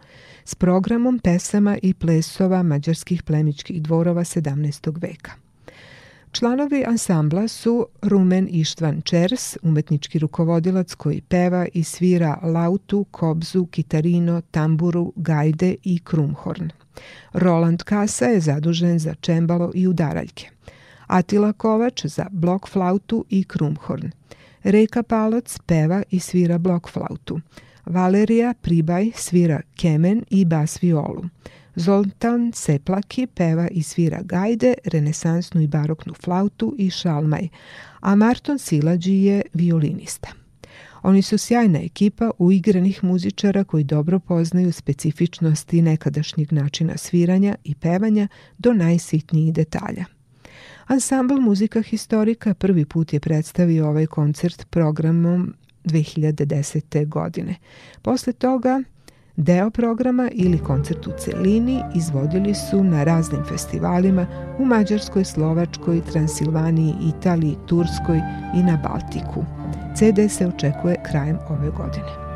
S1: s programom pesama i plesova mađarskih plemičkih dvorova 17. veka. Članovi ansambla su Rumen Ištvan Čers, umetnički rukovodilac koji peva i svira lautu, kobzu, kitarino, tamburu, gajde i krumhorn. Roland Kasa je zadužen za čembalo i udaraljke. Atila Kovač za blok flautu i krumhorn. Reka Palac peva i svira blok flautu. Valerija Pribaj svira kemen i bas violu. Zoltan Seplaki peva i svira gajde, renesansnu i baroknu flautu i šalmaj, a Marton Silađi je violinista. Oni su sjajna ekipa uigranih muzičara koji dobro poznaju specifičnosti nekadašnjeg načina sviranja i pevanja do najsitnijih detalja. Ansambl muzika historika prvi put je predstavio ovaj koncert programom 2010. godine. Posle toga Deo programa ili koncert u celini izvodili su na raznim festivalima u Mađarskoj, Slovačkoj, Transilvaniji, Italiji, Turskoj i na Baltiku. CD se očekuje krajem ove godine.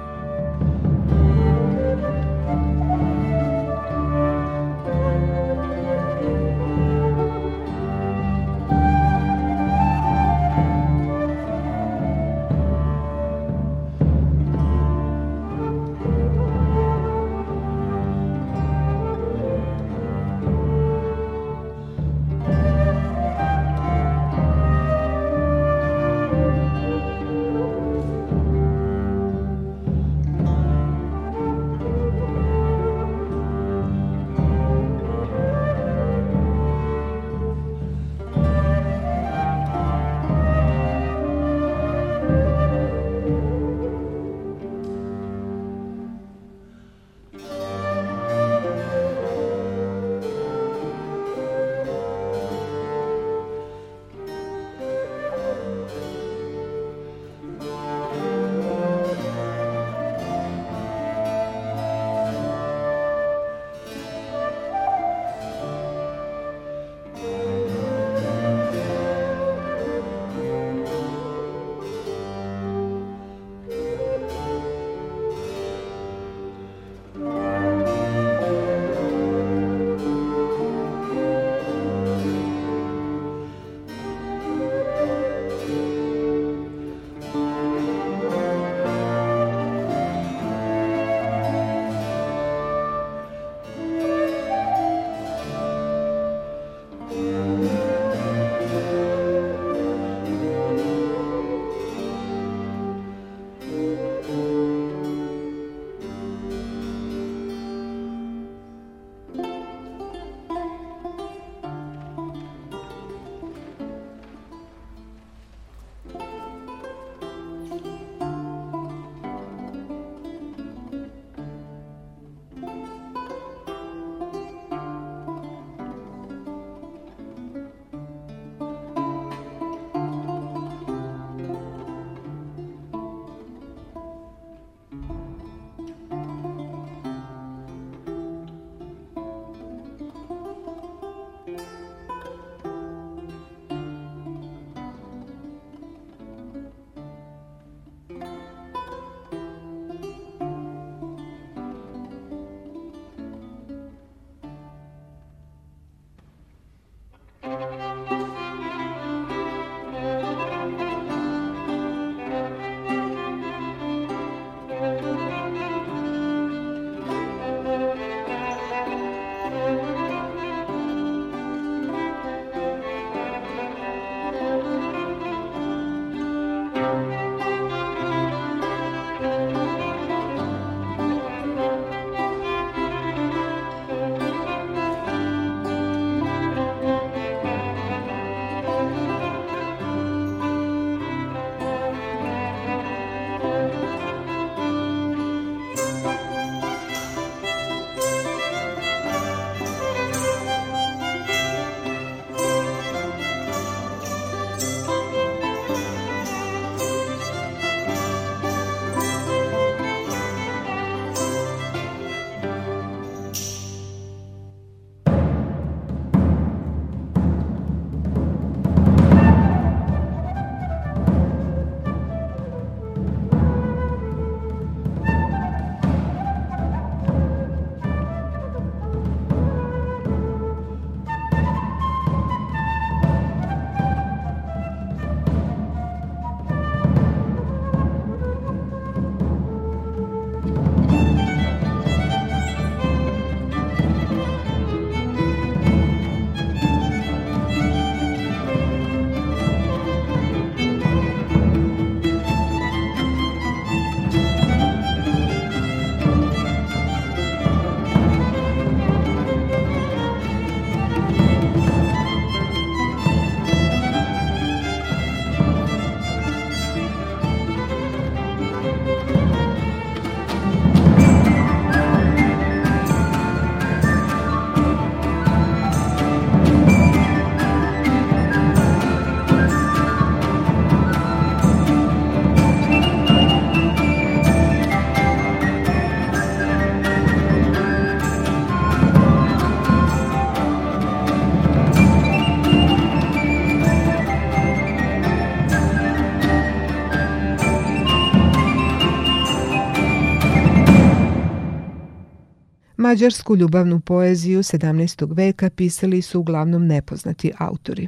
S2: Mađarsku ljubavnu poeziju 17. veka pisali su uglavnom nepoznati autori.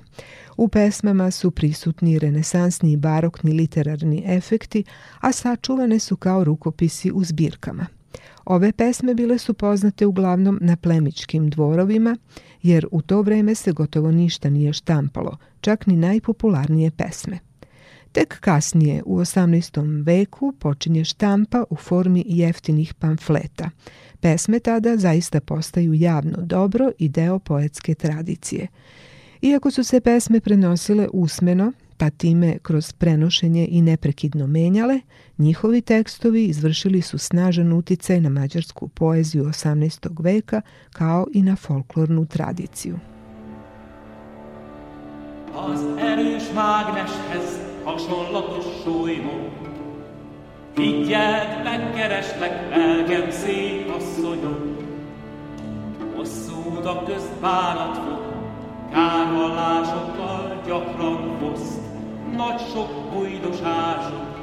S2: U pesmama su prisutni renesansni i barokni literarni efekti, a sačuvane su kao rukopisi u zbirkama. Ove pesme bile su poznate uglavnom na plemičkim dvorovima, jer u to vreme se gotovo ništa nije štampalo, čak ni najpopularnije pesme. Tek kasnije, u 18. veku, počinje štampa u formi jeftinih pamfleta. Pesme tada zaista postaju javno dobro i deo poetske tradicije. Iako su se pesme prenosile usmeno, pa time kroz prenošenje i neprekidno menjale, njihovi tekstovi izvršili su snažan uticaj na mađarsku poeziju 18. veka kao i na folklornu tradiciju. Az erős mágneshez hasonlatos súlymú Higgyed, megkereslek, lelkem szép asszonyom Hosszú utak közt bánat fog, kárvallásokkal gyakran foszt nagy sok bujdosások.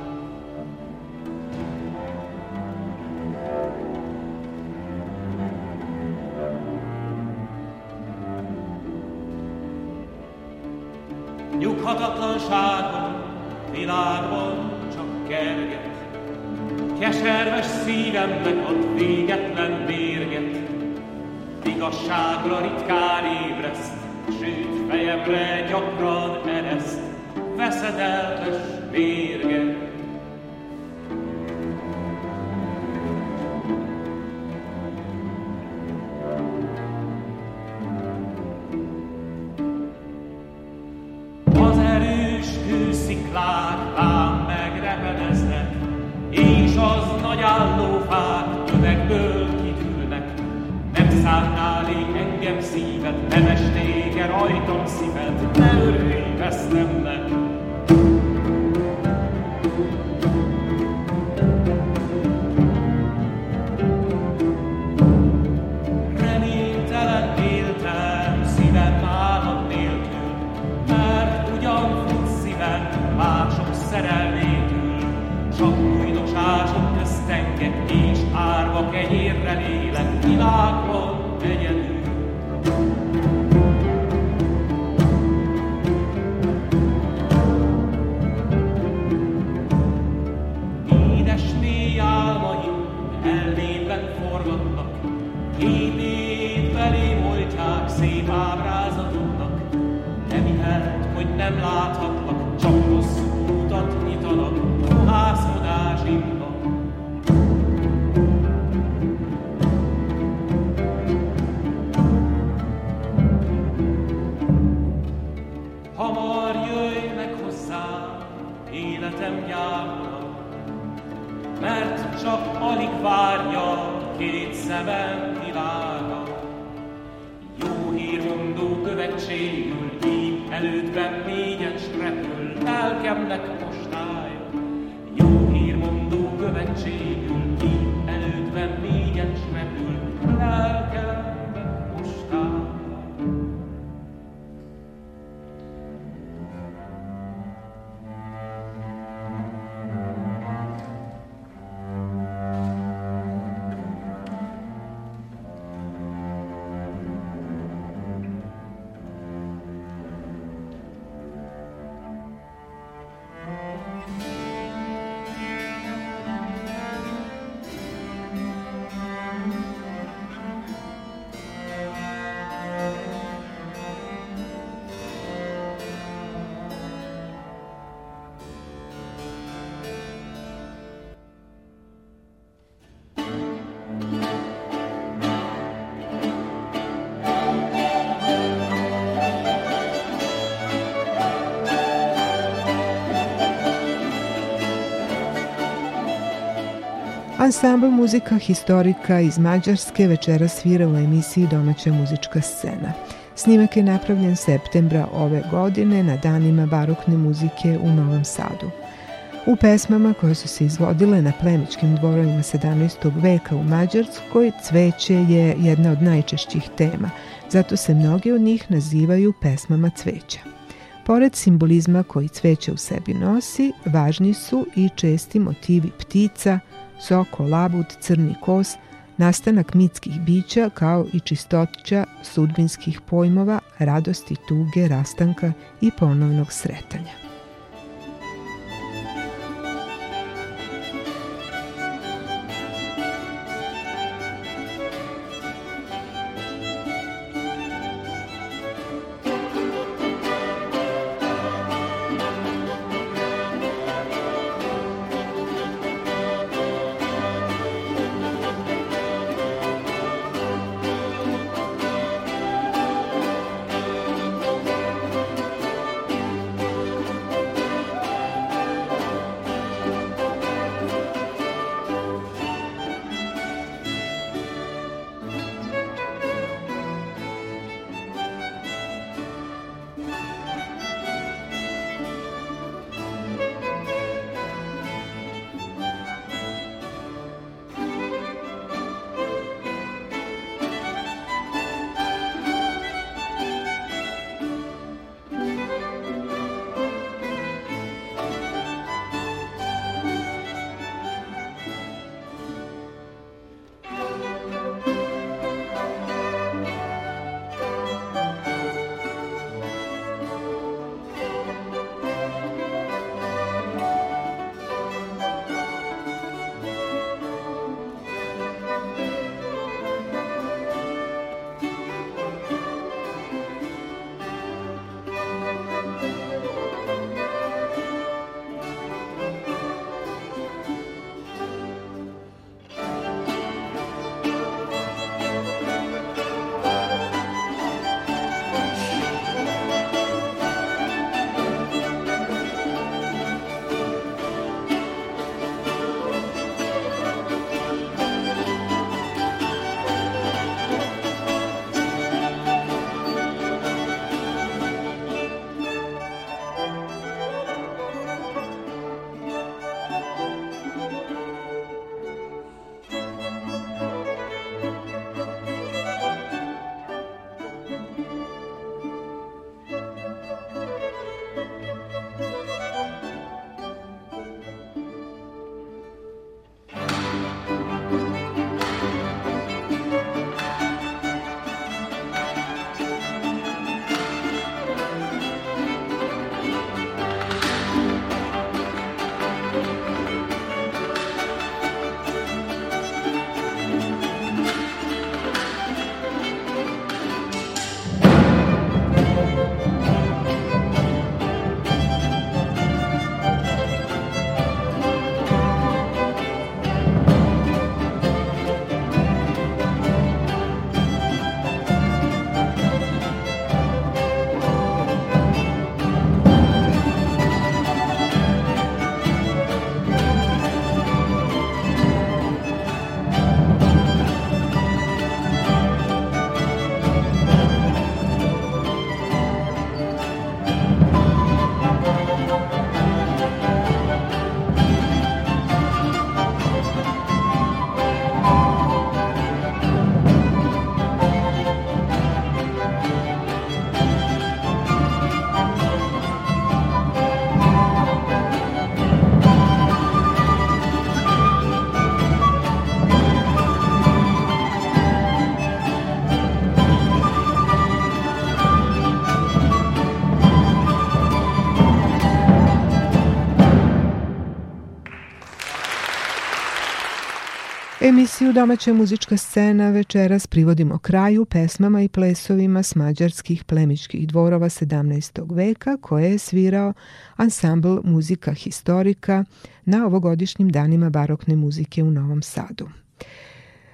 S2: Nyughatatlanságon világban csak kerget, Keserves szívemnek ad végetlen mérget, Igazságra ritkán ébreszt, Sőt fejemre gyakran ereszt, veszedelmes mérge. engem szíved, nemes néke rajtam szíved, ne örülj, vesztem le, alig várja két szemem világa. Jó hír mondó követségül így elődben négyes repül, lelkemnek postája. Jó hír mondó követségül Ansambl muzika historika iz Mađarske večera svira u emisiji Domaća muzička scena. Snimak je napravljen septembra ove godine na danima barokne muzike u Novom Sadu. U pesmama koje su se izvodile na plemičkim dvorovima 17. veka u Mađarskoj, cveće je jedna od najčešćih tema, zato se mnoge od njih nazivaju pesmama cveća. Pored simbolizma koji cveće u sebi nosi, važni su i česti motivi ptica, soko, labud, crni kos,
S1: nastanak mitskih bića kao i čistoća sudbinskih pojmova, radosti, tuge, rastanka i ponovnog sretanja. Emisiju Domaća muzička scena večeras privodimo kraju pesmama i plesovima s mađarskih plemičkih dvorova 17. veka koje je svirao ansambl muzika historika na ovogodišnjim danima barokne muzike u Novom Sadu.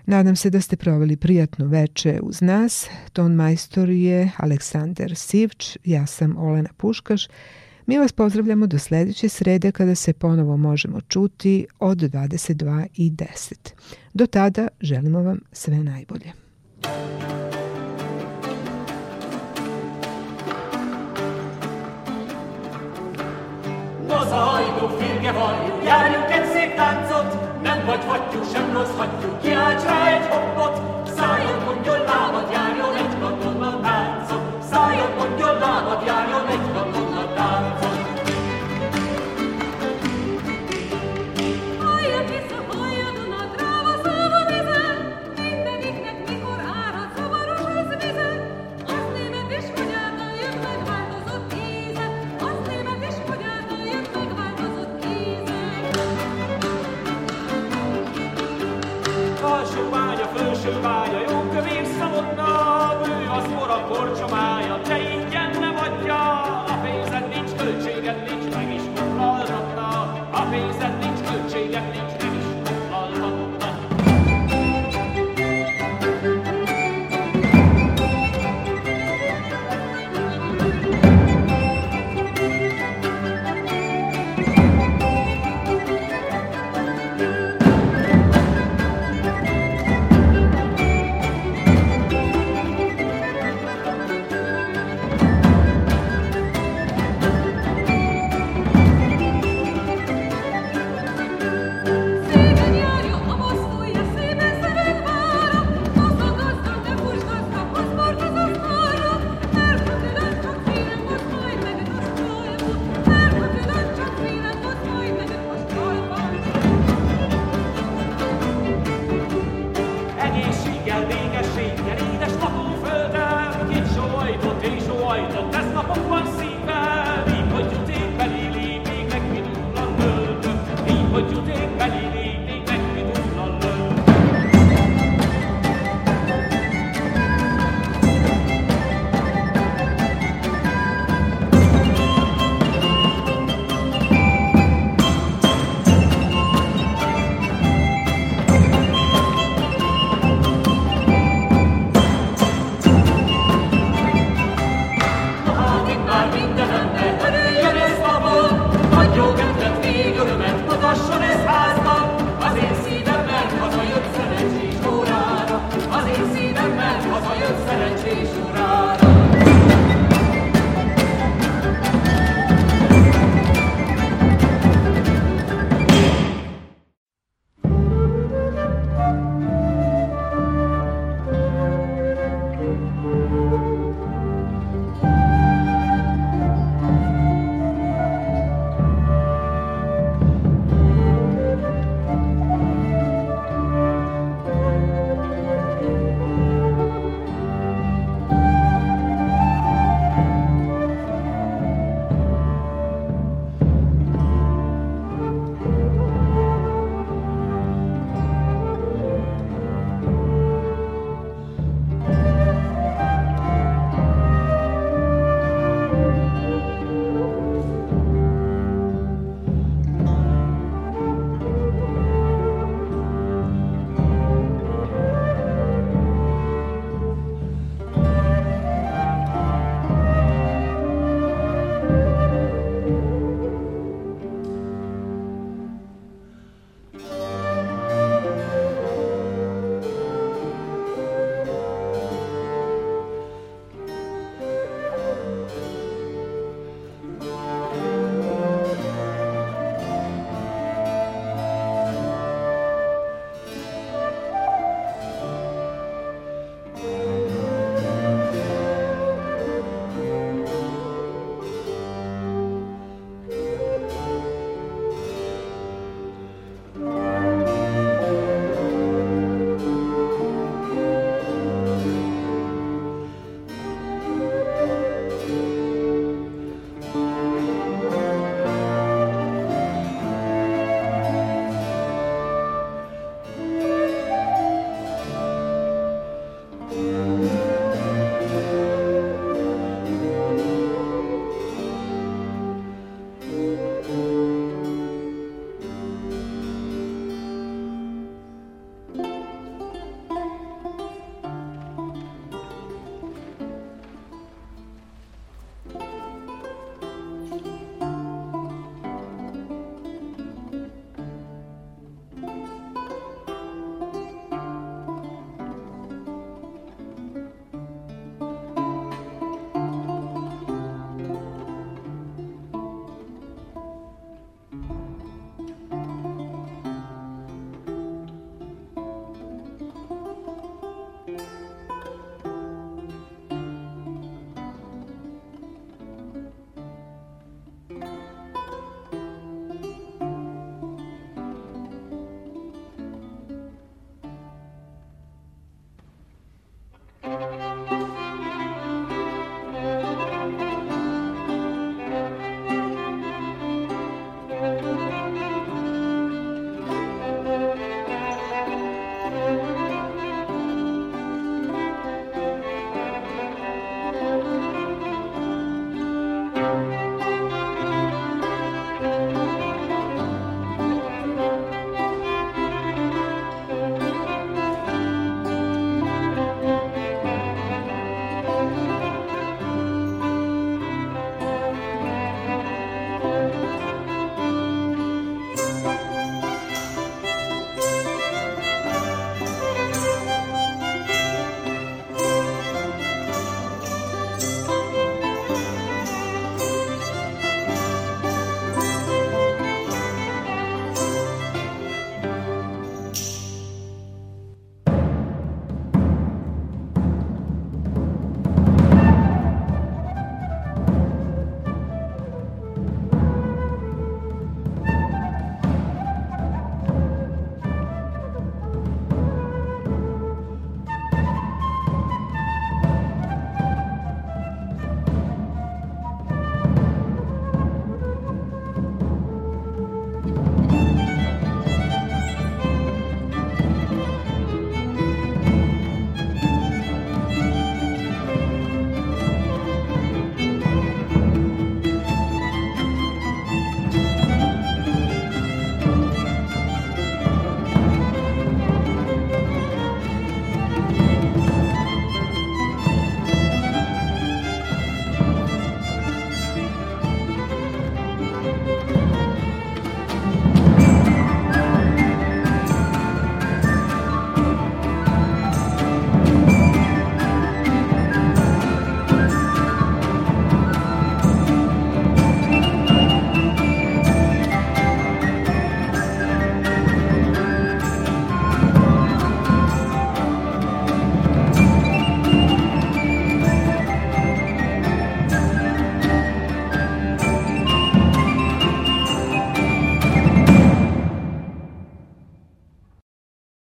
S1: Nadam se da ste proveli prijatno veče uz nas. Ton majstor je Aleksandar Sivč, ja sam Olena Puškaš Mi vas pozdravljamo do sledeće srede kada se ponovo možemo čuti od 22 i 10. Do tada želimo vam sve najbolje. mozaikok férge van, gyerünket szép táncot, nem vagy hagyjuk, sem rossz hagyjuk, kiálts rá egy hoppot,
S2: szálljon, mondjon lábad, járjon egy szálljon, mondjon lábad, járjon egy Giorgio Maiottei